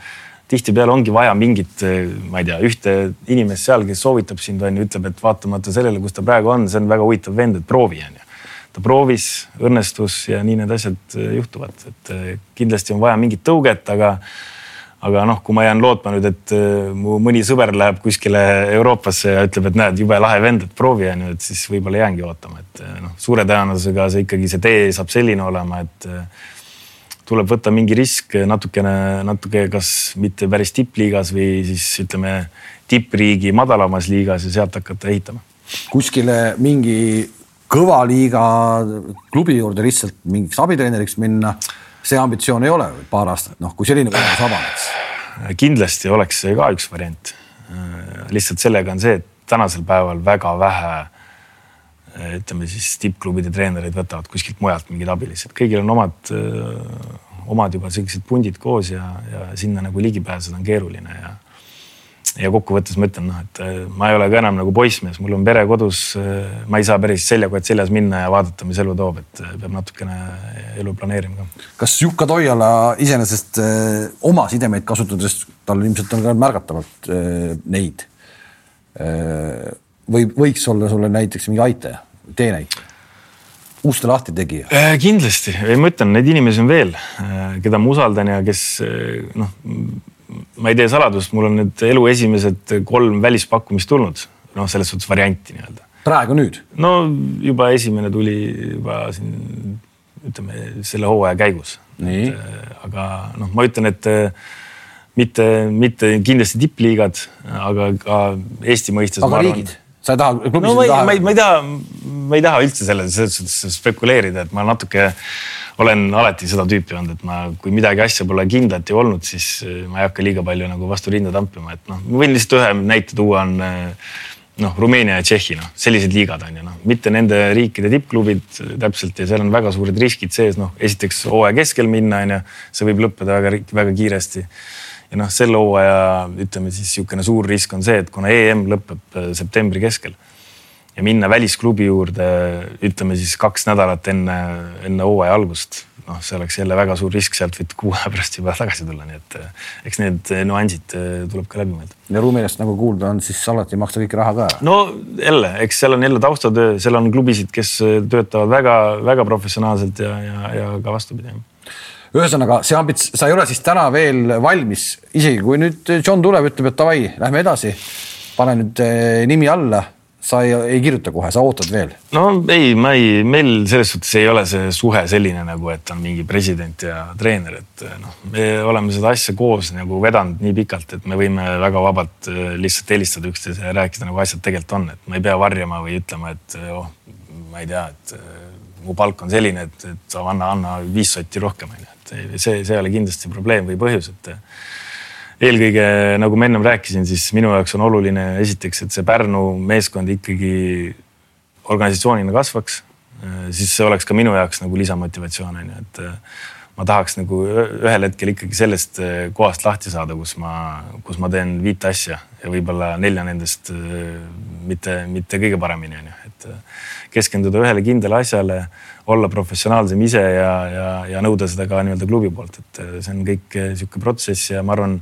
tihtipeale ongi vaja mingit, äh, ma ei tea, ühte inimest seal, kes soovitab sind, on ju, ütleb, et vaatamata sellele, kus ta praegu on, see on väga huvitav vend, et proovi, on ju. ta proovis, õnnestus ja nii need asjad äh, juhtuvad, et kindlasti on vaja mingit tõuget, aga aga noh, kui ma jään lootma nüüd, et äh, mu mõni sõber läheb kuskile Euroopasse ja ütleb, et näed, jube lahe vend, et proovi on ju, et siis võib-olla jäängi ootama, et äh, noh, suure tõenäosusega see ikkagi see tee saab selline olema, et äh, tuleb võtta mingi risk natukene, natuke, kas mitte päris tippliigas või siis ütleme tippriigi madalamas liigas ja sealt hakata ehitama. kuskile mingi kõva liiga klubi juurde lihtsalt mingiks abitreeneriks minna see ambitsioon ei ole paar aastat, noh, kui selline võimalus avaneks? kindlasti oleks see ka üks variant. lihtsalt sellega on see, et tänasel päeval väga vähe ütleme siis tippklubide treenereid võtavad kuskilt mujalt mingeid abilisi, et kõigil on omad, omad juba sellised pundid koos ja, ja sinna nagu ligi pääseda on keeruline ja ja kokkuvõttes ma ütlen, noh, et äh, ma ei ole ka enam nagu poissmees, mul on pere kodus. Äh, ma ei saa päris seljakott seljas minna ja vaadata, mis elu toob, et äh, peab natukene elu planeerima ka. kas Jukka Toiala iseenesest oma sidemeid kasutades, tal ilmselt on ka märgatavalt neid. või võiks olla sulle näiteks mingi aitaja, teenäitaja? uste lahti tegija kindlasti, ma ütlen, neid inimesi on veel, keda ma usaldan ja kes noh ma ei tee saladust, mul on nüüd elu esimesed kolm välispakkumist tulnud, noh, selles suhtes varianti nii-öelda. praegu nüüd? no juba esimene tuli juba siin ütleme selle hooaja käigus. Äh, aga noh, ma ütlen, et äh, mitte, mitte kindlasti tippliigad, aga ka Eesti mõistes. aga riigid? sa ei taha? no ma ei, ma ei, ma ei taha, ma ei taha üldse selles, selles suhtes spekuleerida, et ma natuke olen alati seda tüüpi olnud, et ma, kui midagi asja pole kindlat ju olnud, siis äh, ma ei hakka liiga palju nagu vastu rinda tampima, et noh, ma võin lihtsalt ühe näite tuua, on äh, noh, Rumeenia ja Tšehhi, noh, sellised liigad on ju noh, mitte nende riikide tippklubid täpselt ja seal on väga suured riskid sees, noh, esiteks hooaja keskel minna, on ju, see võib lõppeda väga, väga kiiresti. ja noh, selle hooaja ütleme siis niisugune suur risk on see, et kuna EM lõpeb septembri keskel ja minna välisklubi juurde, ütleme siis kaks nädalat enne, enne hooaja algust. noh, see oleks jälle väga suur risk, sealt võid kuu aja pärast juba tagasi tulla, nii et äh, eks need nüansid tuleb ka läbi mõelda. ja Rumeeniast nagu kuulda on, siis alati ei maksta kõiki raha ka ära. no jälle, eks seal on jälle taustatöö, seal on klubisid, kes töötavad väga-väga professionaalselt ja, ja, ja ka vastupidi ühesõnaga see ambits-, sa ei ole siis täna veel valmis, isegi kui nüüd John tuleb, ütleb, et davai, lähme edasi, pane nüüd eh, nimi alla sa ei, ei kirjuta kohe, sa ootad veel? no ei, ma ei, meil selles suhtes ei ole see suhe selline nagu, et on mingi president ja treener, et noh, me oleme seda asja koos nagu vedanud nii pikalt, et me võime väga vabalt eh, lihtsalt helistada üksteisele ja rääkida nagu asjad tegelikult on, et ma ei pea varjama või ütlema, et oh, ma ei tea, et eh, mu palk on selline, et, et anna, anna viis sotti rohkem, onju et see, see ei ole kindlasti probleem või põhjus, et eelkõige nagu ma ennem rääkisin, siis minu jaoks on oluline esiteks, et see Pärnu meeskond ikkagi organisatsioonina kasvaks. siis see oleks ka minu jaoks nagu lisamotivatsioon on ju, et ma tahaks nagu ühel hetkel ikkagi sellest kohast lahti saada, kus ma, kus ma teen viite asja ja võib-olla nelja nendest mitte, mitte kõige paremini on ju, et keskenduda ühele kindlale asjale olla professionaalsem ise ja, ja, ja nõuda seda ka nii-öelda klubi poolt, et äh, see on kõik äh, protsess ja ma arvan,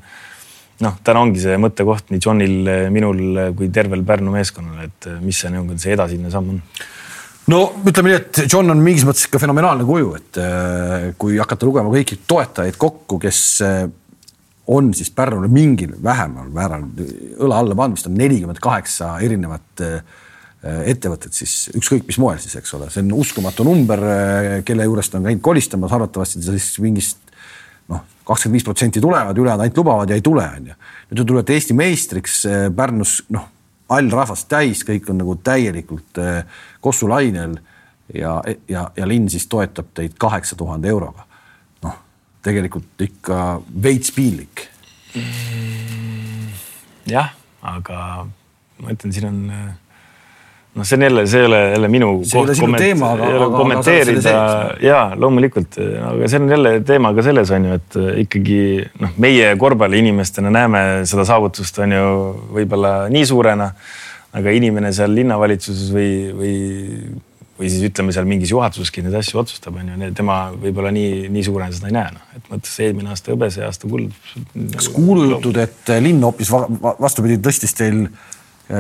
noh, täna ongi see mõttekoht nii Johnil, äh, minul kui tervel Pärnu meeskonnal, et mis see nii-öelda see edasine samm on. No ütleme nii, et John on mingis mõttes ikka fenomenaalne kuju, et kui hakata lugema kõiki toetajaid kokku, kes on siis Pärnule mingil vähemal määral õla alla pannud, vist on nelikümmend kaheksa erinevat äh, Äh, ettevõtted siis ükskõik mis moel siis, eks ole, see on uskumatu number, äh, kelle juurest on käinud kolistamas, arvatavasti siis mingist noh, kakskümmend viis protsenti tulevad, ülejäänud ainult lubavad ja ei tule, on ju. nüüd te tulete Eesti meistriks äh, Pärnus, noh, all rahvast täis, kõik on nagu täielikult Kossu lainel ja, ja, ja linn siis toetab teid kaheksa tuhande euroga. noh, tegelikult ikka veits piinlik mm,. jah, aga ma ütlen, siin on noh, see on jälle, see ei ole jälle minu see koht komment, teema, aga, aga, kommenteerida. ja loomulikult, aga see on jälle teema ka selles on ju, et äh, ikkagi noh, meie korvpalliinimestena näeme seda saavutust on ju võib-olla nii suurena, aga inimene seal linnavalitsuses või, või, või siis ütleme seal mingis juhatuseski neid asju otsustab, on ju, tema võib-olla nii, nii suurena seda ei näe, noh, et mõttes eelmine aasta hõbe, see aasta kuld. kas kuulujutud, et linn hoopis vastupidi tõstis teil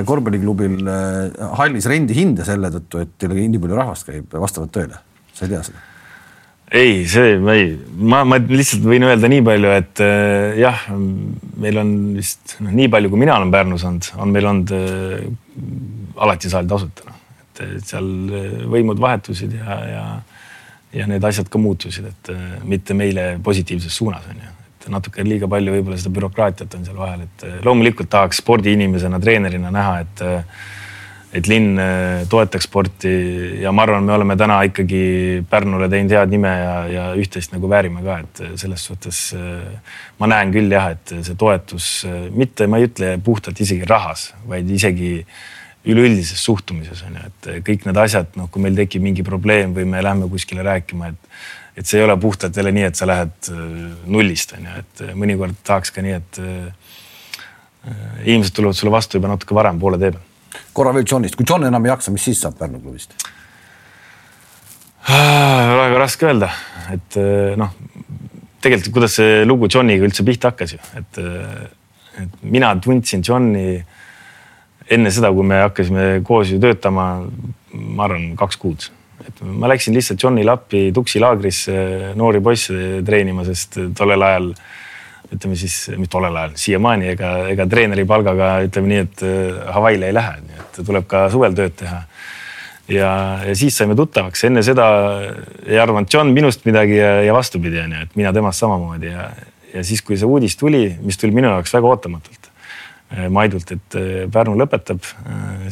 korvpalliklubil äh, hallis rendihinde selle tõttu, et teil nii palju rahvast käib, vastavad tõele? sa ei tea seda? ei, see ma ei, ma, ma lihtsalt võin öelda nii palju, et äh, jah, meil on vist noh, nii palju, kui mina olen Pärnus olnud, on meil olnud äh, alati saal tasuta noh, et seal võimud vahetusid ja, ja ja need asjad ka muutusid, et äh, mitte meile positiivses suunas on ju et natuke liiga palju võib-olla seda bürokraatiat on seal vahel, et eh, loomulikult tahaks spordiinimesena, treenerina näha, et eh, et linn eh, toetaks sporti ja ma arvan, me oleme täna ikkagi Pärnule teinud head nime ja, ja üht-teist nagu väärime ka, et selles suhtes ma näen küll jah, et see toetus mitte, ma ei ütle puhtalt isegi rahas, vaid isegi üleüldises suhtumises on ju, et kõik need asjad, noh, kui meil tekib mingi probleem või me lähme kuskile rääkima, et et see ei ole puhtalt jälle nii, et sa lähed äh, nullist on ju, et äh, mõnikord tahaks ka nii, et äh, inimesed tulevad sulle vastu juba natuke varem poole tee peal. korra veel Johnist, kui John enam ei jaksa, mis siis saab Pärnu klubist? Ah, väga raske öelda, et noh, tegelikult kuidas see lugu Johniga üldse pihta hakkas ju, et, et mina tundsin Johni enne seda, kui me hakkasime koos ju töötama, ma arvan, kaks kuud et ma läksin lihtsalt Johnile appi Tuksi laagrisse noori poisse treenima, sest tollel ajal ütleme siis, mis tollel ajal, siiamaani ega, ega treeneri palgaga ütleme nii, et äh, Hawaii'le ei lähe, nii et tuleb ka suvel tööd teha. ja, ja siis saime tuttavaks, enne seda ei arvanud John minust midagi ja, ja vastupidi on ju, et mina temast samamoodi ja, ja siis, kui see uudis tuli, mis tuli minu jaoks väga ootamatult, äh, Maidult, et äh, Pärnu lõpetab,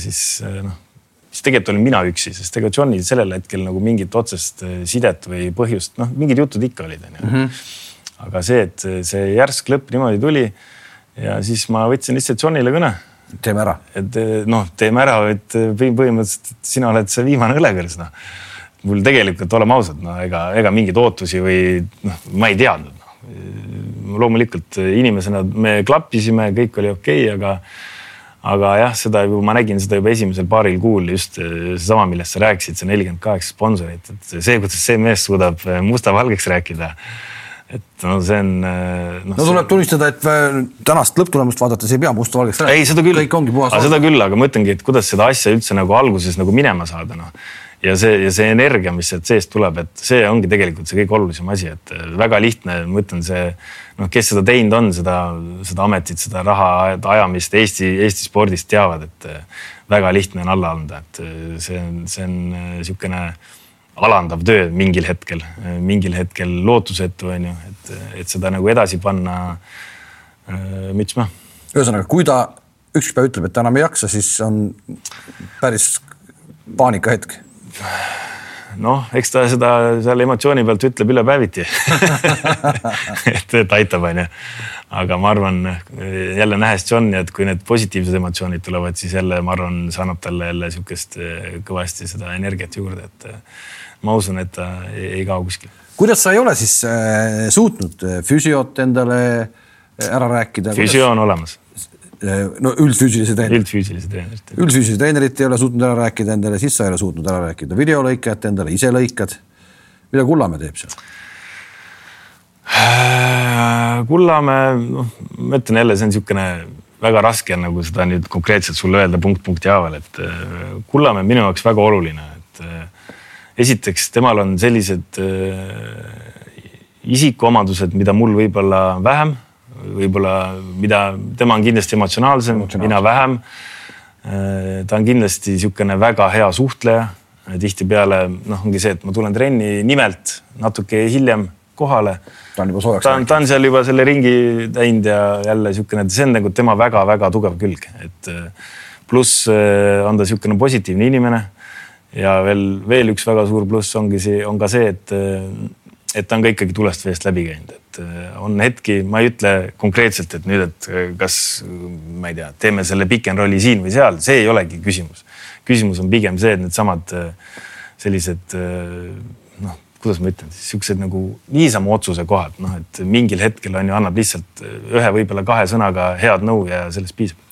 siis noh siis tegelikult olin mina üksi, sest ega Johnil sellel hetkel nagu mingit otsest äh, sidet või põhjust, noh, mingid jutud ikka olid, onju. Mhm. aga see, et see järsk lõpp niimoodi tuli ja siis ma võtsin lihtsalt Johnile kõne. teeme ära. et äh, noh, teeme ära, et äh, põhimõtteliselt, et sina oled see viimane õlekõrs, noh. mul tegelikult, oleme ausad, no ega, ega mingeid ootusi või noh, ma ei teadnud no.. loomulikult inimesena me klappisime, kõik oli okei okay,, aga aga jah, seda juba ma nägin seda juba esimesel paaril kuul just äh, seesama, millest sa rääkisid, see nelikümmend kaheksa sponsorit, et see, kuidas see mees suudab äh, musta-valgeks rääkida. et no see on no,. no tuleb tunnistada, et tänast lõpptulemust vaadates ei pea musta-valgeks rääkima. ei, seda küll. kõik ongi puhas. seda küll, aga ma ütlengi, et kuidas seda asja üldse nagu alguses nagu minema saada, noh ja see, ja see energia, mis sealt seest tuleb, et see ongi tegelikult see kõige olulisem asi, et väga lihtne, ma ütlen, see noh, kes seda teinud on, seda, seda ametit, seda raha ajamist Eesti, Eesti spordis teavad, et väga lihtne on alla anda, et see on, see on niisugune alandav töö mingil hetkel, mingil hetkel lootusetu on ju, et, et seda nagu edasi panna. müts maha. ühesõnaga, kui ta üks päev ütleb, et ta enam ei jaksa, siis on päris paanikahetk noh, eks ta seda seal emotsiooni pealt ütleb ülepäeviti et, et aitab, onju. aga ma arvan jälle nähes Johni, et kui need positiivsed emotsioonid tulevad, siis jälle ma arvan, see annab talle jälle sihukest eh, kõvasti seda energiat juurde, et eh, ma usun, et ta ei, ei kao kuskile. kuidas sa ei ole siis äh, suutnud füsiot endale ära rääkida? füsio on olemas no üldfüüsilise treeneri. üldfüüsilise treenerit. üldfüüsilise treenerit ei ole suutnud ära rääkida endale, siis sa ei ole suutnud ära rääkida videolõikajat endale, ise lõikad. mida Kullamäe teeb seal? Kullamäe, noh, ma ütlen jälle, see on niisugune väga raske on nagu seda nüüd konkreetselt sulle öelda punkt punkti haaval, et äh, Kullamäe on minu jaoks väga oluline, et äh, esiteks temal on sellised äh, isikuomadused, mida mul võib-olla vähem võib-olla, mida, tema on kindlasti emotsionaalsem, mina vähem. Äh, ta on kindlasti niisugune väga hea suhtleja. tihtipeale noh, ongi see, et ma tulen trenni nimelt natuke hiljem kohale. ta on juba soojaks läinud. ta on seal juba selle ringi teinud ja jälle niisugune, see on nagu tema väga-väga tugev külg, et äh, pluss äh, on ta niisugune positiivne inimene. ja veel, veel üks väga suur pluss ongi see, on ka see, et, et ta on ka ikkagi tulest veest läbi käinud, et äh, on hetki, ma ei ütle konkreetselt, et nüüd, et äh, kas ma ei tea, teeme selle pick and roll'i siin või seal, see ei olegi küsimus. küsimus on pigem see, et needsamad äh, sellised noh, kuidas ma ütlen siis siuksed nagu niisama otsuse kohad, noh, et mingil hetkel on ju, annab lihtsalt ühe, võib-olla kahe sõnaga head nõu ja sellest piisab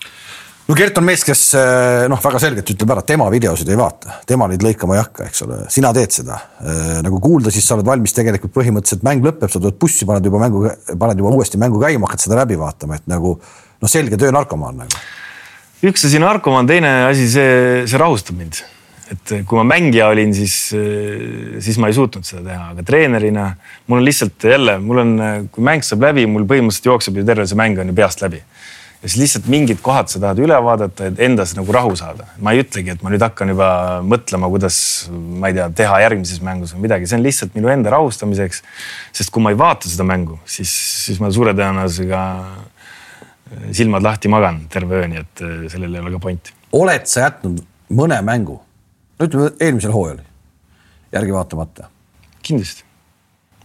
no Gert on mees, kes eh, noh, väga selgelt ütleb ära, tema videosid ei vaata, tema neid lõikama ei hakka, eks ole, sina teed seda. Eh, nagu kuulda, siis sa oled valmis tegelikult põhimõtteliselt mäng lõpeb, sa tuled bussi, paned juba mängu, paned juba uuesti mängu käima, hakkad seda läbi vaatama, et nagu noh, selge töö narkomaan nagu. üks asi narkomaan, teine asi, see, see rahustab mind. et kui ma mängija olin, siis, siis ma ei suutnud seda teha, aga treenerina mul on lihtsalt jälle, mul on, kui mäng saab läbi, mul põhimõtteliselt jookseb ju terve see mäng on ju peast läbi ja siis lihtsalt mingid kohad sa tahad üle vaadata, et endas nagu rahu saada. ma ei ütlegi, et ma nüüd hakkan juba mõtlema, kuidas ma ei tea, teha järgmises mängus või midagi, see on lihtsalt minu enda rahustamiseks. sest kui ma ei vaata seda mängu, siis, siis ma suure tõenäosusega äh, silmad lahti magan terve öö, nii et äh, sellel ei ole ka pointi. oled sa jätnud mõne mängu, no ütleme eelmisel hooajal järgi vaatamata? kindlasti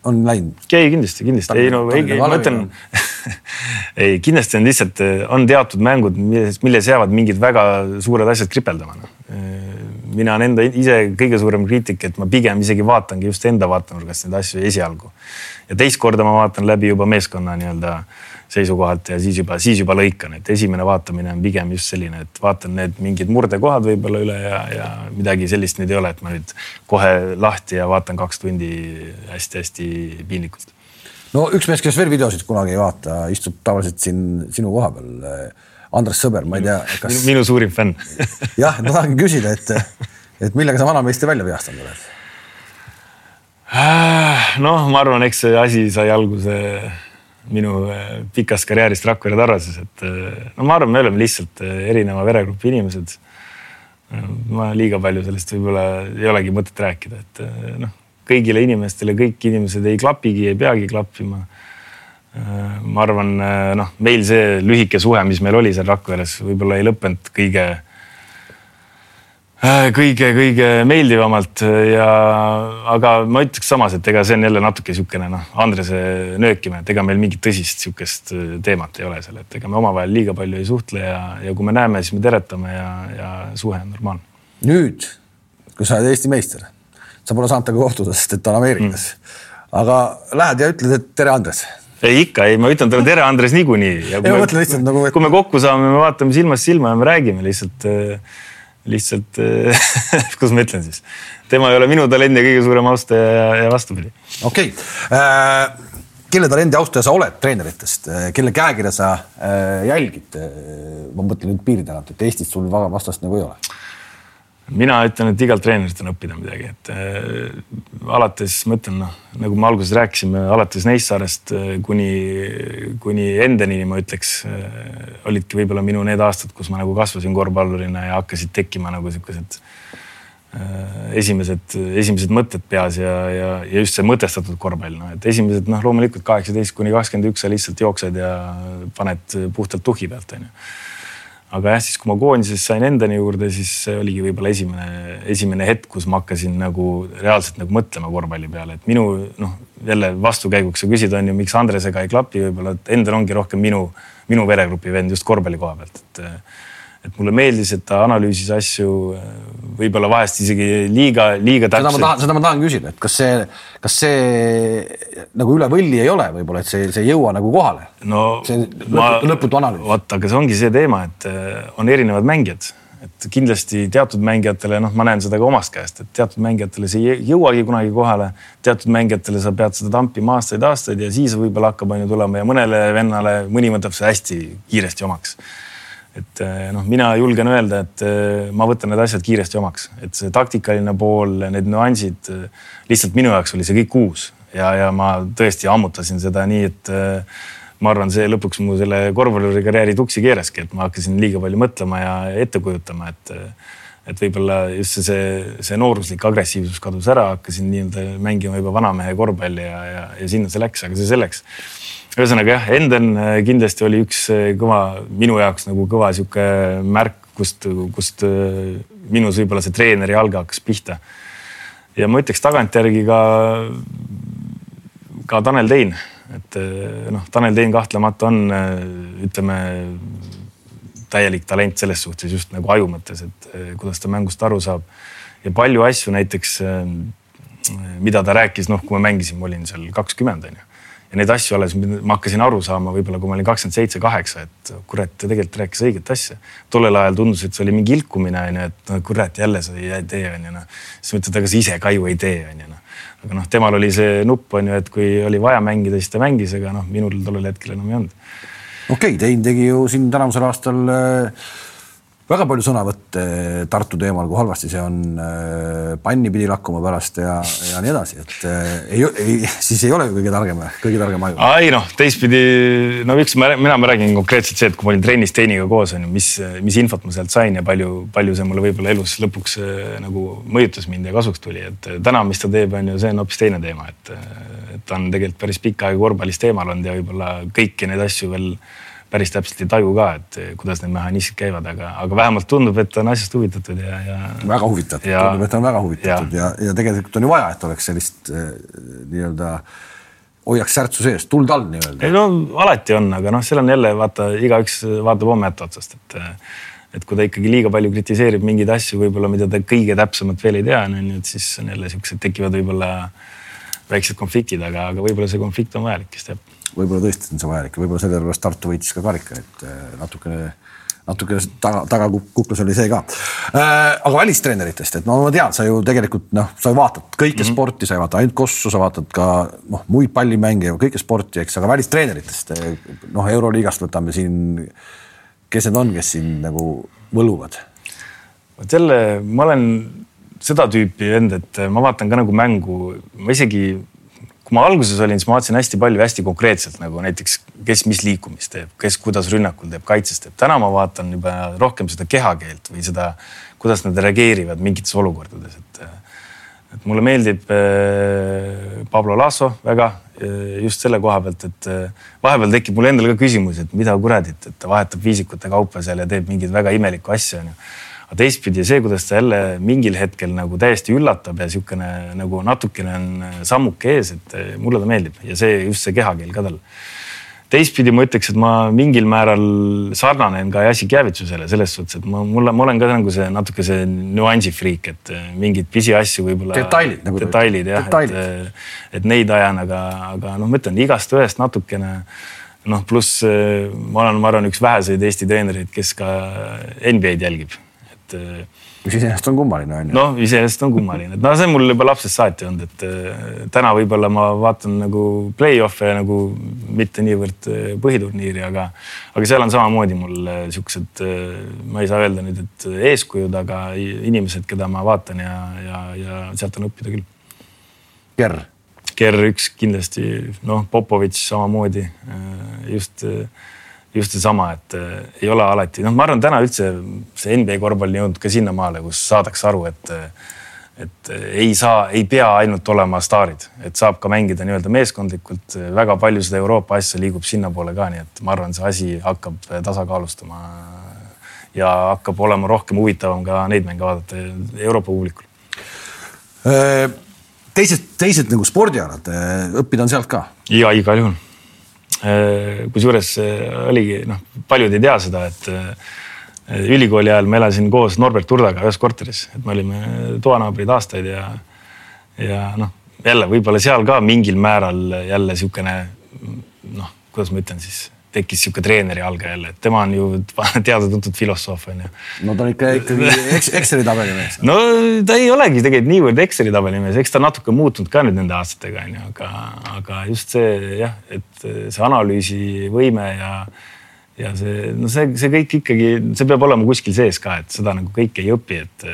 on läinud? ei, kindlasti, kindlasti, ei no ei, ma ütlen ei, kindlasti on lihtsalt, on teatud mängud, milles, milles jäävad mingid väga suured asjad kripeldama no.. mina olen enda ise kõige suurem kriitik, et ma pigem isegi vaatangi just enda vaatenurgast neid asju esialgu. ja teist korda ma vaatan läbi juba meeskonna nii-öelda seisukohalt ja siis juba, siis juba lõikan, et esimene vaatamine on pigem just selline, et vaatan need mingid murdekohad võib-olla üle ja, ja midagi sellist nüüd ei ole, et ma nüüd kohe lahti ja vaatan kaks tundi hästi-hästi piinlikult. No üks mees, kes veel videosid kunagi ei vaata, istub tavaliselt siin sinu koha peal. Andres Sõber, ma ei tea, kas. minu suurim fänn jah, ma tahangi küsida, et, et millega sa vanameistri välja vihastanud oled? noh, ma arvan, eks see asi sai alguse minu äh, pikast karjäärist Rakvere Tarvases, et äh, no ma arvan, me oleme lihtsalt erineva veregrupi inimesed. ma liiga palju sellest võib-olla ei olegi mõtet rääkida, et noh, kõigile inimestele kõik inimesed ei klapigi, ei peagi klappima. ma arvan, noh, meil see lühike suhe, mis meil oli seal Rakveres, võib-olla ei lõppenud kõige äh, meeldivamalt ja, aga ma ütleks samas, et ega see on jälle natuke niisugune noh, Andrese nöökimine, et ega meil mingit tõsist äh, teemat ei ole seal, et ega me omavahel liiga palju ei suhtle ja, ja kui me näeme, siis me teretame ja, ja suhe on normaalne. nüüd, kui sa oled Eesti meister, sa pole saanud temaga kohtuda, sest et ta on Ameerikas mm.. aga lähed ja ütled, et tere, Andres ei ikka, ei, ma ütlen talle tere, Andres, niikuinii. ei, ma mõtlen lihtsalt nagu et.... kui me kokku saame, me vaatame silmast silma ja me räägime lihtsalt, äh, lihtsalt kuidas ma ütlen siis, tema ei ole minu talendi kõige suurem austaja ja, ja vastupidi. okei okay. äh,, kelle talendi austaja sa oled treeneritest, äh, kelle käekirja sa äh, jälgid? ma mõtlen nüüd piiri tagant, et Eestis sul väga vastast nagu ei ole mina ütlen, et igalt treenerilt on õppida midagi, et äh, alates ma ütlen, noh nagu me alguses rääkisime, alates Neissaarest äh, kuni, kuni Endenini ma ütleks äh,, olidki võib-olla minu need aastad, kus ma nagu kasvasin korvpallurina ja hakkasid tekkima nagu siukesed äh, esimesed, esimesed mõtted peas ja, ja, ja just see mõtestatud korvpall, noh et esimesed noh, loomulikult kaheksateist kuni kakskümmend üks sa lihtsalt jooksed ja paned puhtalt tuhhi pealt onju aga jah, siis kui ma koondises sain endani juurde, siis see oligi võib-olla esimene, esimene hetk, kus ma hakkasin nagu reaalselt nagu mõtlema korvpalli peale, et minu noh, jälle vastukäiguks sa küsid, on ju, miks Andresega ei klapi, võib-olla, et Ender ongi rohkem minu, minu veregrupi vend just korvpalli koha pealt, et et mulle meeldis, et ta analüüsis asju võib-olla vahest isegi liiga, liiga täpselt. seda ma tahan, seda ma tahan küsida, et kas see, kas see nagu üle võlli ei ole võib-olla, et see, see ei jõua nagu kohale? no see ma, lõputu analüüs. vot, aga see ongi see teema, et äh, on erinevad mängijad, et kindlasti teatud mängijatele, noh, ma näen seda ka omast käest, et teatud mängijatele see ei jõuagi kunagi kohale. teatud mängijatele sa pead seda tampima aastaid-aastaid ja siis võib-olla hakkab on ju tulema ja mõnele vennale mõni võtab see hästi kiiresti omaks et eh, noh, mina julgen öelda, et eh, ma võtan need asjad kiiresti omaks, et see taktikaline pool, need nüansid, eh, lihtsalt minu jaoks oli see kõik uus. Ja, ja ma tõesti ammutasin seda nii, et ma arvan, see lõpuks mu selle korvpallurikarjääri tuksi keeraski, et ma hakkasin liiga palju mõtlema ja ette kujutama, et et võib-olla just see, see, see nooruslik agressiivsus kadus ära, hakkasin nii-öelda mängima juba vanamehe korvpalli ja, ja, ja sinna see läks, aga see selleks ühesõnaga jah, Enden äh, kindlasti oli üks äh, kõva, minu jaoks nagu kõva sihuke märk, kust, kust äh, minus võib-olla see treeneri jalge hakkas pihta. ja ma ütleks tagantjärgi ka, ka Tanel Tein, et noh, Tanel Tein kahtlemata on, ütleme täielik talent selles suhtes just nagu aju mõttes, et kuidas ta mängust aru saab ja palju asju näiteks, mida ta rääkis, noh, kui ma mängisin, ma olin seal kakskümmend onju ja neid asju alles ma hakkasin aru saama võib-olla, kui ma olin kakskümmend seitse, kaheksa, et kurat, ta tegelikult rääkis õiget asja. tollel ajal tundus, et see oli mingi ilkumine onju, et no kurat, jälle sa ei tee onju noh. siis mõtled, aga sa ise ka ju ei tee onju noh. aga noh, temal oli see nupp onju, et kui oli vaja mängida, siis ta mängis, aga noh, minul tollel hetkel enam ei olnud. Okei okay,, Tein tegi ju siin tänavusel aastal äh väga palju sõnavõtte Tartu teemal, kui halvasti see on. Äh, panni pidi lakkuma pärast ja, ja nii edasi, et äh, ei, ei, siis ei ole kõige targem, kõige targem aju. ei noh, teistpidi no üks, mina, ma räägin konkreetselt see, et kui ma olin trennis Teiniga koos on ju, mis, mis infot ma sealt sain ja palju, palju see mulle võib-olla elus lõpuks äh, nagu mõjutas mind ja kasuks tuli, et täna, mis ta teeb, on ju, see on hoopis teine teema, et, et ta on tegelikult päris pikka aega korvpallis teemal olnud ja võib-olla kõiki neid asju veel päris täpselt ei taju ka, et kuidas need mehhanismid käivad, aga, aga vähemalt tundub, et on asjast huvitatud ja, ja. väga huvitatud, tundub, et on väga huvitatud ja, ja, ja tegelikult on ju vaja, et oleks sellist äh, nii-öelda hoiaks särtsu sees, tuld all nii-öelda. ei no alati on, aga noh, seal on jälle vaata, igaüks vaatab oma etteotsast, et et kui ta ikkagi liiga palju kritiseerib mingeid asju, võib-olla mida ta kõige täpsemalt veel ei tea, on ju, et siis on jälle siuksed tekivad võib-olla väiksed konfliktid, aga, aga võib-olla see konflikt on vajalik, kes teab võib-olla tõesti on see vajalik ja võib-olla sellepärast Tartu võitis ka karika, et äh, natukene, natukene taga, tagakuklus oli see ka äh,. aga välistreeneritest, et no ma tean, sa ju tegelikult noh, sa vaatad kõike mm -hmm. sporti, sa ei vaata ainult kossu, sa vaatad ka noh, muid pallimänge, kõike sporti, eks, aga välistreeneritest noh, Euroliigast võtame siin. kes need on, kes siin nagu võluvad? vot jälle ma olen seda tüüpi vend, et ma vaatan ka nagu mängu, ma isegi kui ma alguses olin, siis ma vaatasin hästi palju hästi konkreetselt nagu näiteks, kes mis liikumist teeb, kes kuidas rünnakul teeb, kaitses teeb. täna ma vaatan juba rohkem seda kehakeelt või seda, kuidas nad reageerivad mingites olukordades, et. et mulle meeldib äh, Pablo Lasso väga äh, just selle koha pealt, et äh, vahepeal tekib mul endal ka küsimus, et mida kuradit, et ta vahetab viisikute kaupa seal ja teeb mingeid väga imelikku asja onju aga teistpidi see, kuidas ta jälle mingil hetkel nagu täiesti üllatab ja niisugune nagu natukene on sammuke ees, et mulle ta meeldib ja see just see kehakeel ka tal. teistpidi ma ütleks, et ma mingil määral sarnanen ka Jassik Jäävitsusele selles suhtes, et ma, mulle, ma olen ka nagu see natuke see nüansifriik, et äh, mingeid pisiasju võib-olla. detailid nagu. detailid jah, et, äh, et neid ajan, aga, aga noh, ma ütlen igast ühest natukene noh, pluss äh, ma olen, ma arvan, üks väheseid Eesti treenereid, kes ka NBA-d jälgib, et mis iseenesest on kummaline on ju. noh, iseenesest on kummaline, et no see on mul juba lapsest saati olnud, et äh, täna võib-olla ma vaatan nagu play-off'e nagu mitte niivõrd äh, põhiturniiri, aga, aga seal on samamoodi mul äh, siuksed, ma ei saa öelda nüüd, et eeskujud, aga inimesed, keda ma vaatan ja, ja, ja sealt on õppida küll. Gerr. Gerr üks kindlasti, noh, Popovitš samamoodi just just seesama, et äh, ei ole alati, noh, ma arvan, täna üldse see NBA korvpall jõudnud ka sinnamaale, kus saadakse aru, et et ei saa, ei pea ainult olema staarid, et saab ka mängida nii-öelda meeskondlikult. väga palju seda Euroopa asja liigub sinnapoole ka, nii et ma arvan, see asi hakkab tasakaalustuma ja hakkab olema rohkem huvitavam ka neid mänge vaadata Euroopa publikul. Äh, teised, teised nagu spordialad, äh, õppida on sealt ka? ja igal juhul Äh, kusjuures äh, oligi noh, paljud ei tea seda, et äh, ülikooli ajal ma elasin koos Norbert Urdaga ühes korteris, et me olime toanaabrid aastaid ja, ja noh, jälle võib-olla seal ka mingil määral jälle sihukene noh, kuidas ma ütlen siis tekkis sihuke treeneri alge jälle, et tema on ju teada-tuntud filosoof on ju. no ta on ikka ikkagi eks, Exceli tabeli mees. no ta ei olegi tegelikult niivõrd Exceli tabeli mees, eks ta natuke muutunud ka nüüd nende aastatega on ju, aga, aga just see jah, et see analüüsivõime ja ja see, no see, see kõik ikkagi, see peab olema kuskil sees ka, et seda nagu kõike ei õpi, et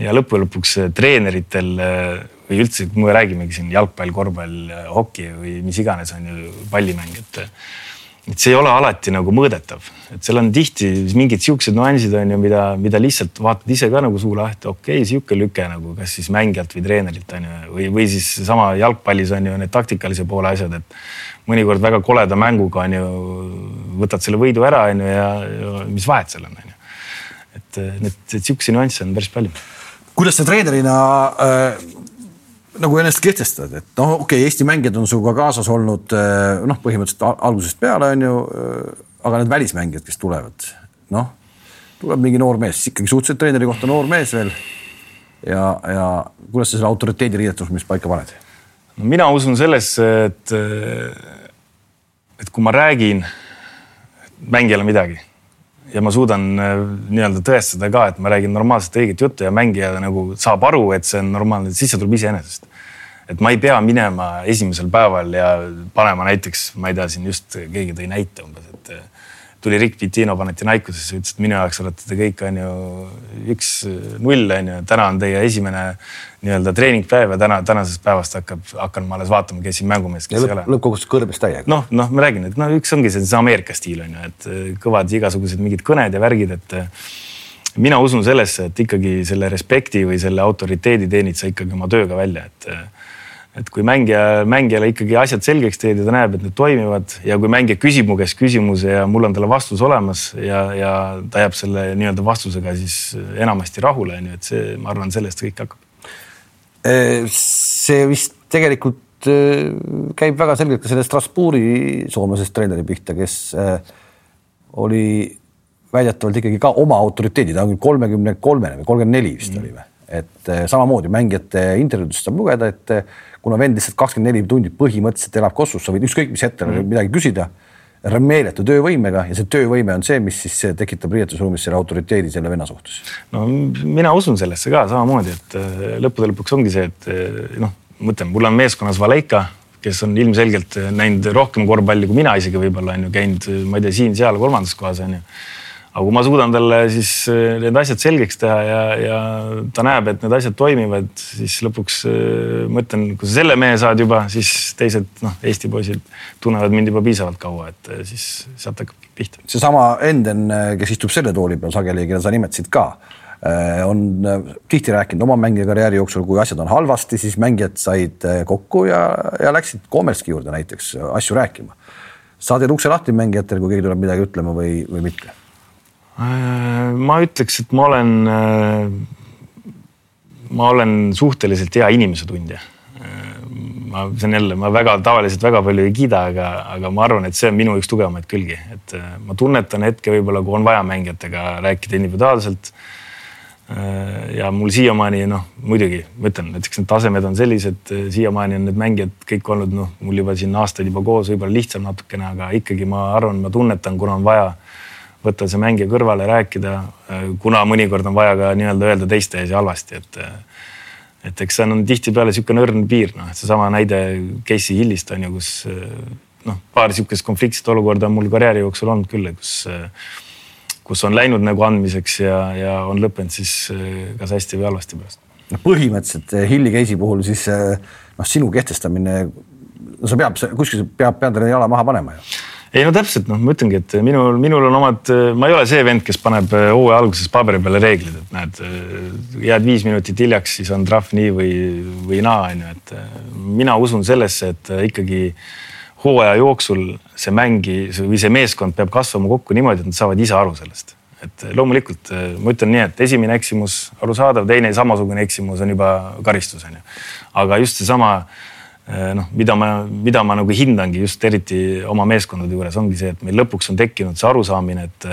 ja lõppude lõpuks treeneritel või üldse, kui me räägimegi siin jalgpall, korvpall, hoki või mis iganes on ju pallimäng, et et see ei ole alati nagu mõõdetav, et seal on tihti mingid siuksed nüansid on ju, mida, mida lihtsalt vaatad ise ka nagu suu lahti, okei okay,, sihuke lüke nagu kas siis mängijalt või treenerilt on ju, või, või siis sama jalgpallis on ju need taktikalise poole asjad, et mõnikord väga koleda mänguga on ju, võtad selle võidu ära on ju ja, ja mis vahet seal on, on ju. et need, siukseid nüansse on päris palju. kuidas sa treenerina äh, nagu ennast kehtestad, et noh, okei okay,, Eesti mängijad on sinuga kaasas olnud eh, noh, põhimõtteliselt algusest peale on ju. Eh, aga need välismängijad, kes tulevad, noh, tuleb mingi noor mees, ikkagi suhteliselt treeneri kohta noor mees veel. ja, ja kuidas sa selle autoriteedi riietusmist paika paned? no mina usun sellesse, et, et kui ma räägin mängijale midagi ja ma suudan äh, nii-öelda tõestada ka, et ma räägin normaalset õiget juttu ja mängija nagu saab aru, et see on normaalne, siis see tuleb iseenesest. et ma ei pea minema esimesel päeval ja panema näiteks, ma ei tea, siin just keegi tõi näite umbes, et tuli Rick Pitino Panathinaikosesse, ütles, et minu jaoks olete te kõik on ju üks-null on ju, täna on teie esimene nii-öelda treeningpäev ja täna, tänasest päevast hakkab, hakkan ma alles vaatama, kes siin mängumees, kes ja ei ole. lõppkokkuvõttes kõrbes täiega. noh, noh, ma räägin, et noh, üks ongi see, see Ameerika stiil on ju, et äh, kõvad igasugused mingid kõned ja värgid, et äh, mina usun sellesse, et ikkagi selle respekti või selle autoriteedi teenid sa ikkagi oma tööga välja, et äh, et kui mängija, mängijale ikkagi asjad selgeks teed ja ta näeb, et need toimivad ja kui mängija küsib mu käest küsimuse ja mul on talle vastus olemas ja, ja ta jääb selle nii-öelda vastusega siis enamasti rahule, on ju, et see, ma arvan, sellest kõik hakkab. see vist tegelikult käib väga selgelt ka selle Strasbourgi soomlasest treeneri pihta, kes oli väidetavalt ikkagi ka oma autoriteedi, ta on küll kolmekümne kolmene või kolmkümmend neli vist mm. oli või, et samamoodi mängijate intervjuudest saab lugeda, et kuna vend lihtsalt kakskümmend neli tundi põhimõtteliselt elab Kosovos, sa võid ükskõik mis hetkel mm. midagi küsida. meeletu töövõimega ja see töövõime on see, mis siis tekitab riietusruumis selle autoriteedi selle venna suhtes. no mina usun sellesse ka samamoodi, et äh, lõppude lõpuks ongi see, et äh, noh, ma ütlen, mul on meeskonnas Valeika, kes on ilmselgelt näinud rohkem korvpalli kui mina isegi võib-olla on ju käinud, ma ei tea, siin-seal kolmandas kohas on ju aga kui ma suudan talle siis äh, need asjad selgeks teha ja, ja ta näeb, et need asjad toimivad, siis lõpuks ma ütlen, kui sa selle mehe saad juba, siis teised noh, Eesti poisid tunnevad mind juba piisavalt kaua, et äh, siis sealt hakkab pihta. seesama Enden, kes istub selle tooli peal sageli, keda sa nimetasid ka on tihti rääkinud oma mängija karjääri jooksul, kui asjad on halvasti, siis mängijad said kokku ja, ja läksid Komerski juurde näiteks asju rääkima. sa teed ukse lahti mängijatel, kui keegi tuleb midagi ütlema või, või mitte ma ütleks, et ma olen, äh, ma olen suhteliselt hea inimese tundja. Äh, ma, see on jälle, ma väga tavaliselt väga palju ei kiida, aga, aga ma arvan, et see on minu üks tugevamaid külgi, et äh, ma tunnetan hetke võib-olla, kui on vaja mängijatega rääkida individuaalselt. Äh, ja mul siiamaani noh, muidugi ma ütlen, näiteks need tasemed on sellised, äh, siiamaani on need mängijad kõik olnud noh, mul juba siin aastaid juba koos, võib-olla lihtsam natukene, aga ikkagi ma arvan, ma tunnetan, kuna on vaja võtta see mängija kõrvale, rääkida, kuna mõnikord on vaja ka nii-öelda öelda teiste ees halvasti, et et eks see on tihtipeale niisugune õrn piir, noh, et seesama näide Casey Hillist on ju, kus noh, paar niisugust konfliktset olukorda on mul karjääri jooksul olnud küll, kus, kus on läinud nagu andmiseks ja, ja on lõppenud siis kas hästi või halvasti pärast. no põhimõtteliselt Hilli Casey puhul siis noh, sinu kehtestamine, no sa peab kuskil peab, endale jala maha panema ju ei no täpselt noh, ma ütlengi, et minul, minul on omad, ma ei ole see vend, kes paneb äh, hooaja alguses paberi peale reeglid, et näed, äh, jääd viis minutit hiljaks, siis on trahv nii või, või naa, on ju, et äh, mina usun sellesse, et ikkagi hooaja jooksul see mängi või see meeskond peab kasvama kokku niimoodi, et nad saavad ise aru sellest. et loomulikult ma ütlen nii, et esimene eksimus arusaadav, teine samasugune eksimus on juba karistus, on ju. aga just seesama noh, mida ma, mida ma nagu hindangi just eriti oma meeskondade juures ongi see, et meil lõpuks on tekkinud see arusaamine, et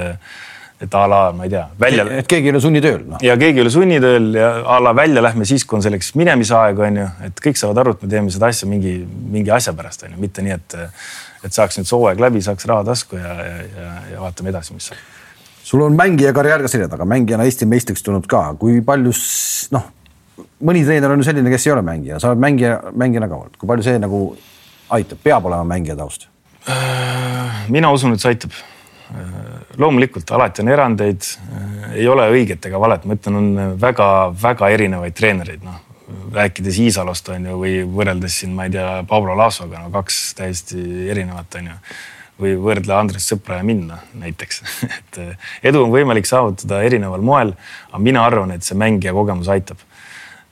et a la, ma ei tea, välja. et keegi ei ole sunnitööl no.. ja keegi ei ole sunnitööl ja a la välja lähme siis, kui on selleks minemisaeg, on ju, et kõik saavad aru, et me teeme seda asja mingi, mingi asja pärast, on ju, mitte nii, et, et saaks nüüd see hooaeg läbi, saaks raha tasku ja, ja, ja, ja vaatame edasi, mis saab. sul on mängija karjäär ka selja taga, mängijana Eesti meistriks tulnud ka, kui palju noh mõni treener on ju selline, kes ei ole mängija, sa oled mängija, mängijana ka olnud, kui palju see nagu aitab, peab olema mängija taust? Mina usun, et see aitab. Loomulikult alati on erandeid, ei ole õiget ega valet, ma ütlen, on väga-väga erinevaid treenereid, noh. Rääkides Iisalost on ju, või võrreldes siin, ma ei tea, Pablo Lassoga, no kaks täiesti erinevat on ju. Või võrdle Andres Sõpra ja mind noh, näiteks. Et edu on võimalik saavutada erineval moel, aga mina arvan, et see mängija kogemus aitab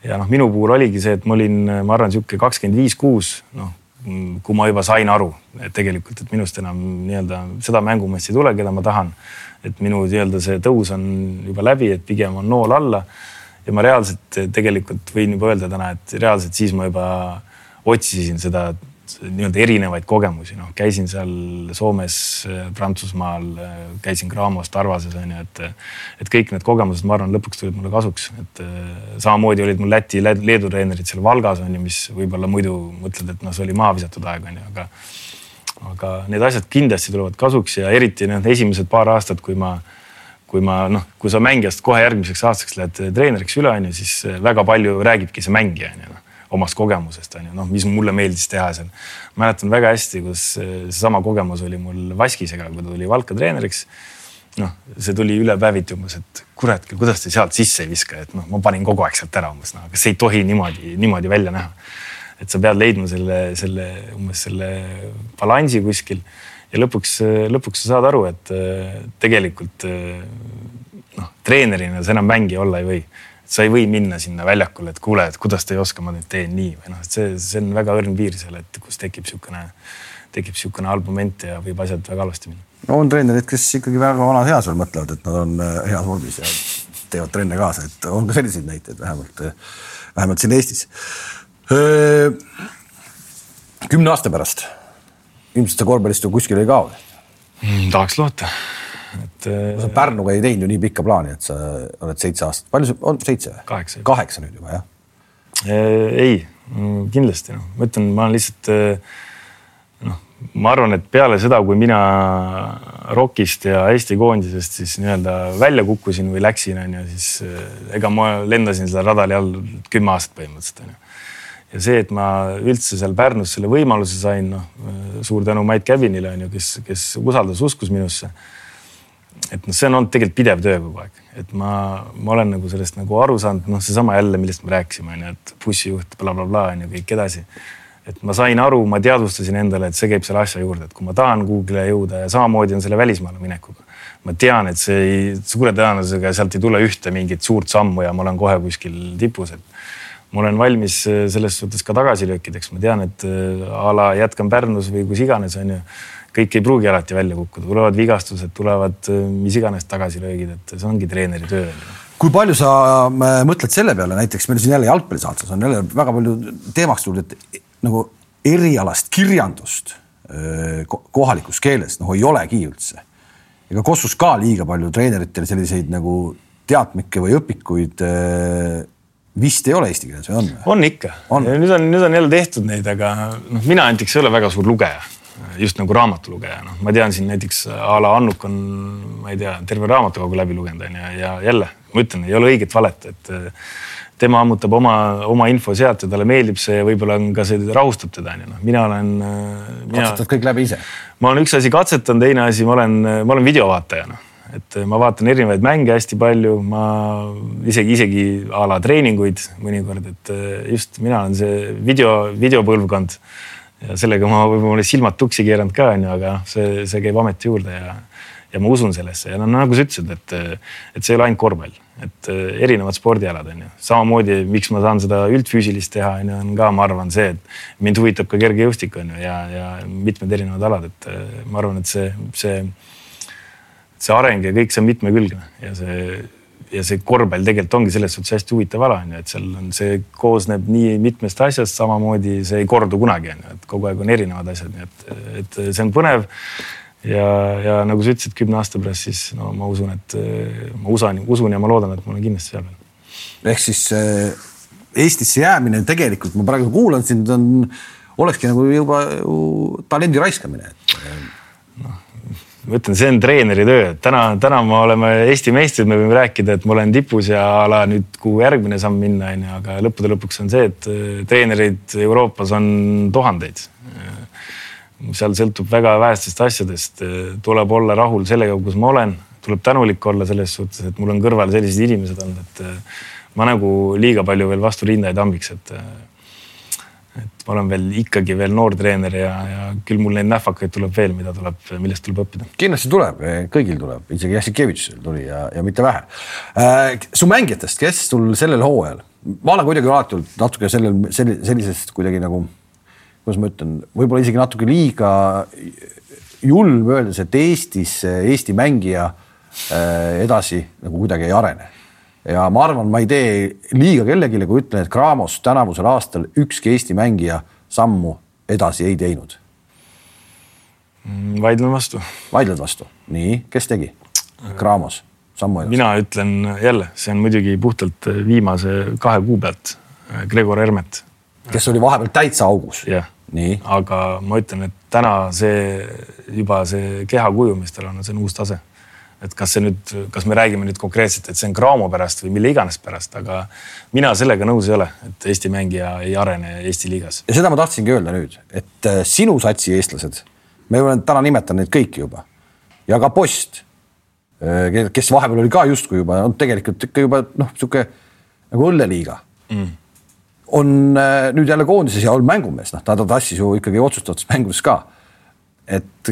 ja noh, minu puhul oligi see, et ma olin, ma arvan, sihuke kakskümmend viis, kuus, noh, kui ma juba sain aru, et tegelikult, et minust enam nii-öelda seda mängumeest ei tule, keda ma tahan. et minu nii-öelda see tõus on juba läbi, et pigem on nool alla. ja ma reaalselt tegelikult võin juba öelda täna, et reaalselt siis ma juba otsisin seda nii-öelda erinevaid kogemusi, noh, käisin seal Soomes, Prantsusmaal, käisin Graamos, Tarvases on ju, et, et kõik need kogemused, ma arvan, lõpuks tulid mulle kasuks, et samamoodi olid mul Läti, Leedu treenerid seal Valgas on ju, mis võib-olla muidu mõtled, et noh, see oli maha visatud aeg on ju, aga aga need asjad kindlasti tulevad kasuks ja eriti need esimesed paar aastat, kui ma kui ma noh, kui sa mängijast kohe järgmiseks aastaks lähed treeneriks üle, on ju, siis väga palju räägibki see mängija on ju noh omast kogemusest on ju, noh, mis mulle meeldis teha seal. mäletan väga hästi, kus seesama kogemus oli mul Vaskisega, kui ta tuli Valka treeneriks. noh, see tuli üle päeviti umbes, et kurat küll, kuidas te sealt sisse ei viska, et noh, ma panin kogu aeg sealt ära umbes, noh, aga see ei tohi niimoodi, niimoodi välja näha. et sa pead leidma selle, selle umbes selle balansi kuskil ja lõpuks, lõpuks sa saad aru, et tegelikult noh, treenerina sa enam mängija olla ei või sa ei või minna sinna väljakule, et kuule, et kuidas te ei oska, ma nüüd teen nii või noh, et see, see on väga õrn piir seal, et kus tekib niisugune, tekib niisugune halb moment ja võib asjad väga halvasti minna. no on treenerid, kes ikkagi väga vanas eas veel mõtlevad, et nad on äh, heas vormis ja teevad trenne kaasa, et on ka selliseid näiteid vähemalt, äh, vähemalt siin Eestis. Äh, kümne aasta pärast ilmselt sa korvpallist ju kuskile ei kao mm,. tahaks loota et. sa äh, Pärnuga ei teinud ju nii pikka plaani, et sa oled seitse aastat, palju see on, seitse kaheksa. kaheksa nüüd juba jah? Äh, ei, kindlasti noh, ma ütlen, ma olen lihtsalt äh, noh, ma arvan, et peale seda, kui mina ROK-ist ja Eesti koondisest siis nii-öelda välja kukkusin või läksin, on ju, siis ega ma lendasin selle radari all kümme aastat põhimõtteliselt on ju ja see, et ma üldse seal Pärnus selle võimaluse sain, noh suur tänu Mait Kävinile on ju, kes, kes usaldas, uskus minusse et noh, see on olnud tegelikult pidev töö kogu aeg, et ma, ma olen nagu sellest nagu aru saanud, noh, seesama jälle, millest me rääkisime, on ju, et bussijuht blablabla bla, on ju, kõik edasi. et ma sain aru, ma teadvustasin endale, et see käib selle asja juurde, et kui ma tahan kuhugile jõuda ja samamoodi on selle välismaale minekuga. ma tean, et see ei, suure tõenäosusega sealt ei tule ühte mingit suurt sammu ja ma olen kohe kuskil tipus, et ma olen valmis selles suhtes ka tagasilöökideks, ma tean, et a la jätkan Pärnus või kus iganes, on ju kõik ei pruugi alati välja kukkuda, tulevad vigastused, tulevad äh, mis iganes tagasilöögid, et see ongi treeneri töö. kui palju sa äh, mõtled selle peale, näiteks meil siin jälle jalgpallisaates on jälle väga palju teemaks tulnud, et nagu erialast kirjandust kohalikus keeles, noh ei olegi üldse. ega Kossus ka liiga palju treeneritel selliseid nagu teadmikke või õpikuid vist ei ole eesti keeles või on? on ikka, nüüd on, nüüd on jälle tehtud neid, aga noh, mina näiteks ei ole väga suur lugeja, just nagu raamatulugeja, noh, ma tean siin näiteks a la Annuk on, ma ei tea, terve raamatukogu läbi lugenud onju ja jälle ma ütlen, ei ole õiget valet, et tema ammutab oma, oma info sealt ja talle meeldib see ja võib-olla on ka see rahustab teda onju, noh, mina olen. katsetad kõik läbi ise? ma olen üks asi katsetan, teine asi, ma olen, ma olen videovaataja noh et ma vaatan erinevaid mänge hästi palju, ma isegi, isegi a la treeninguid mõnikord, et just mina olen see video, videopõlvkond. Ja sellega ma võib-olla silmad tuksi keeranud ka onju, aga see, see käib ameti juurde ja, ja ma usun sellesse. Ja no nagu sa ütlesid, et, et see ei ole ainult korvpall et äh, erinevad spordialad on ju, samamoodi, miks ma saan seda üldfüüsilist teha, on ju, on ka, ma arvan, see, et mind huvitab ka kergejõustik on ju ja, ja mitmed erinevad alad, et äh, ma arvan, et see, see, see areng ja kõik see on mitmekülgne. Ja see ja see korvpall tegelikult ongi selles suhtes hästi huvitav ala on ju, et seal on, see koosneb nii mitmest asjast, samamoodi see ei kordu kunagi on ju, et kogu aeg on erinevad asjad, nii et, et see on põnev ja, ja nagu sa ütlesid, kümne aasta pärast, siis no ma usun, et ma usun, usun ja ma loodan, et ma olen kindlasti seal veel. ehk siis äh, Eestisse jäämine tegelikult, ma praegu kuulan sind, on, olekski nagu juba ju talendi raiskamine noh, ma ütlen, see on treeneri töö, täna, täna me oleme Eesti meistrid, me võime rääkida, et ma olen tipus ja a la nüüd, kuhu järgmine samm minna, on ju, aga lõppude lõpuks on see, et treenereid Euroopas on tuhandeid. Seal sõltub väga vähestest asjadest, tuleb olla rahul sellega, kus ma olen, tuleb tänulik olla selles suhtes, et mul on kõrval sellised inimesed olnud, et ma nagu liiga palju veel vastu rinda ei tambiks, et et ma olen veel ikkagi veel noor treener ja, ja küll mul neid nähvakaid tuleb veel, mida tuleb, millest tuleb õppida. kindlasti tuleb, kõigil tuleb, isegi Jassikevitšil tuli ja, ja mitte vähe äh,. su mängijatest, kes sul sellel hooajal, ma olen kuidagi alati olnud natuke sellel, sellisest kuidagi nagu kuidas ma ütlen, võib-olla isegi natuke liiga julm öeldes, et Eestis Eesti mängija äh, edasi nagu kuidagi ei arene. Ja ma arvan, ma ei tee liiga kellelegi, kui ütlen, et Cramos tänavusel aastal ükski Eesti mängija sammu edasi ei teinud. Mm, vaidlen vastu. vaidled vastu, nii, kes tegi? Cramos, sammu edasi. mina ütlen jälle, see on muidugi puhtalt viimase kahe kuu pealt. Gregor Hermet. kes oli vahepeal täitsa augus. jah aga ma ütlen, et täna see juba see kehakuju, mis tal on, see on uus tase. Et kas see nüüd, kas me räägime nüüd konkreetselt, et see on Graamo pärast või mille iganes pärast, aga mina sellega nõus ei ole, et Eesti mängija ei arene Eesti liigas. ja seda ma tahtsingi öelda nüüd, et äh, sinu satsi eestlased, me olen täna nimetanud neid kõiki juba ja ka Post, äh, kes vahepeal oli ka justkui juba, on tegelikult ikka juba noh, sihuke nagu õlleliiga mm on äh, nüüd jälle koondises ja olnud mängumees, noh, ta, ta tassis ju ikkagi otsustavates mängudes ka. et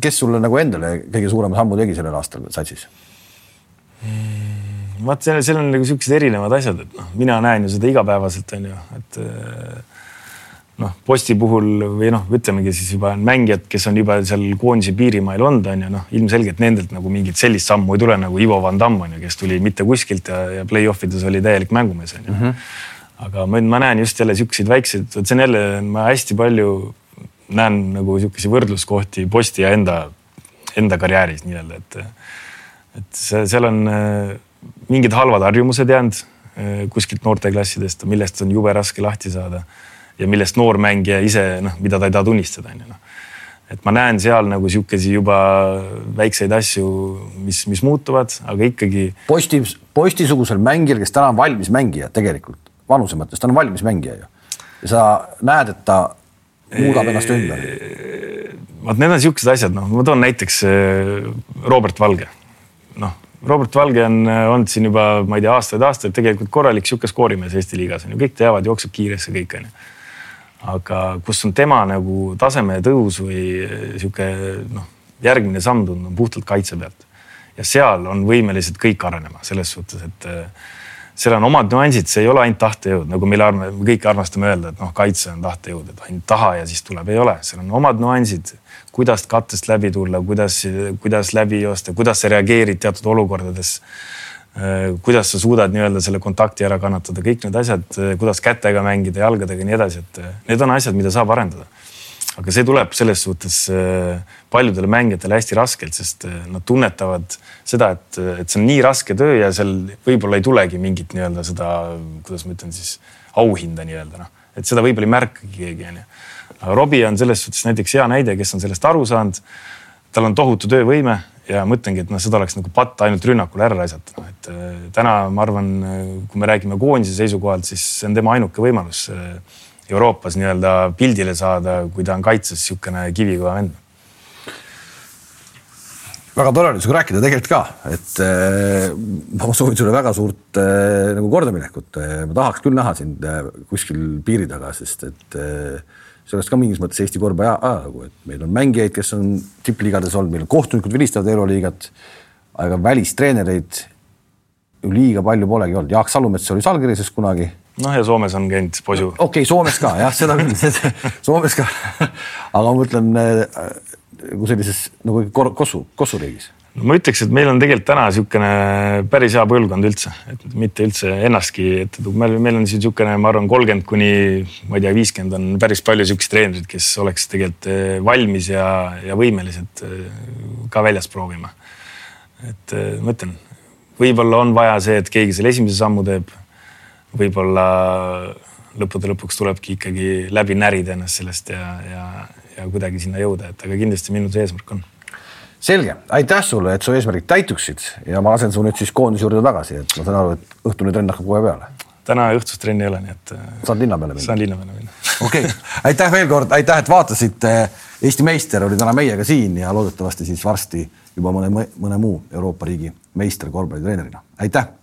kes sulle nagu endale kõige suurema sammu tegi sellel aastal satsis mm,? vaat seal, seal on nagu siuksed erinevad asjad, et noh, mina näen ju seda igapäevaselt on ju, et äh, noh, posti puhul või noh, ütlemegi siis juba mängijad, kes on juba seal koondise piirimail olnud, on ju, noh, ilmselgelt nendelt nagu mingit sellist sammu ei tule nagu Ivo Van Damme on ju, kes tuli mitte kuskilt ja, ja play-off ides oli täielik mängumees on ju mm. -hmm aga ma, ma näen just jälle siukseid väikseid, vot see on jälle, ma hästi palju näen nagu sihukesi võrdluskohti posti ja enda, enda karjääris nii-öelda, et, et see, seal on äh, mingid halvad harjumused jäänud äh, kuskilt noorteklassidest, millest on jube raske lahti saada ja millest noor mängija ise noh, mida ta ei taha tunnistada, onju noh et ma näen seal nagu sihukesi juba väikseid asju, mis, mis muutuvad, aga ikkagi. posti, postisugusel mängijal, kes täna on valmis mängija tegelikult vanuse mõttes, ta on valmis mängija ju. ja sa näed, et ta muudab ennast ümber. vot need on siuksed asjad, noh, ma toon näiteks eh, Robert Valge. noh, Robert Valge on eh, olnud siin juba, ma ei tea, aastaid-aastaid tegelikult korralik sihuke skoorimees Eesti liigas on ju, kõik teavad, jookseb kiiresti kõik on ju. aga kus on tema nagu taseme tõus või eh, sihuke noh, järgmine samm tundub puhtalt kaitse pealt. ja seal on võimelised kõik arenema selles suhtes, et seal on omad nüansid, see ei ole ainult tahtejõud, nagu meil arme, me kõik armastame öelda, et noh, kaitse on tahtejõud, et ainult taha ja siis tuleb, ei ole, seal on omad nüansid, kuidas kattest läbi tulla, kuidas, kuidas läbi joosta, kuidas sa reageerid teatud olukordades. kuidas sa suudad nii-öelda selle kontakti ära kannatada, kõik need asjad, kuidas kätega mängida, jalgadega ja nii edasi, et need on asjad, mida saab arendada aga see tuleb selles suhtes äh, paljudele mängijatele hästi raskelt, sest äh, nad tunnetavad seda, et, et see on nii raske töö ja seal võib-olla ei tulegi mingit nii-öelda seda, kuidas ma ütlen siis, auhinda nii-öelda noh, et seda võib-olla ei märkagi keegi onju. aga Robbie on selles suhtes näiteks hea näide, kes on sellest aru saanud. tal on tohutu töövõime ja mõtlengi, et noh, seda oleks nagu patt ainult rünnakule ära raisata, noh et äh, täna ma arvan, kui me räägime koondise seisukohalt, siis see on tema ainuke võimalus Euroopas nii-öelda pildile saada, kui ta on kaitses niisugune kivikõva vend väga tore oli sinuga rääkida tegelikult ka, et äh, ma soovin sulle väga suurt äh, nagu kordaminekut äh,. ma tahaks küll näha sind äh, kuskil piiri taga, sest et äh, see oleks ka mingis mõttes Eesti korvpalli ajalugu, et meil on mängijaid, kes on tippliigades olnud, meil on kohtunikud vilistavad Euroliigat, aga välistreenereid ju liiga palju polegi olnud. Jaak Salumets oli Salgirises kunagi noh, ja Soomes on käinud posu. okei okay,, Soomes ka jah, seda küll. Soomes ka. Aga ma mõtlen nagu sellises nagu Kossu, Kossu riigis no ma ütleks, et meil on tegelikult täna niisugune päris hea põlvkond üldse, et mitte üldse ennastki tuua, meil, meil on siin niisugune, ma arvan, kolmkümmend kuni ma ei tea, viiskümmend on päris palju niisuguseid treenereid, kes oleks tegelikult eh, valmis ja, ja võimelised ka väljas proovima. et ma ütlen, võib-olla on vaja see, et keegi selle esimese sammu teeb võib-olla lõppude lõpuks tulebki ikkagi läbi närida ennast sellest ja, ja, ja kuidagi sinna jõuda, et aga kindlasti minu see eesmärk on. selge, aitäh sulle, et su eesmärgid täituksid ja ma lasen su nüüd siis koondise juurde tagasi, et ma saan aru, et õhtune trenn hakkab kohe peale. täna õhtust trenni ei ole, nii et. saad linna peale minna? saan linna peale minna. okei okay., aitäh veel kord, aitäh, et vaatasite. Eesti meister oli täna meiega siin ja loodetavasti siis varsti juba mõne, mõne muu Euroopa riigi meister korvpallitreenerina. aitäh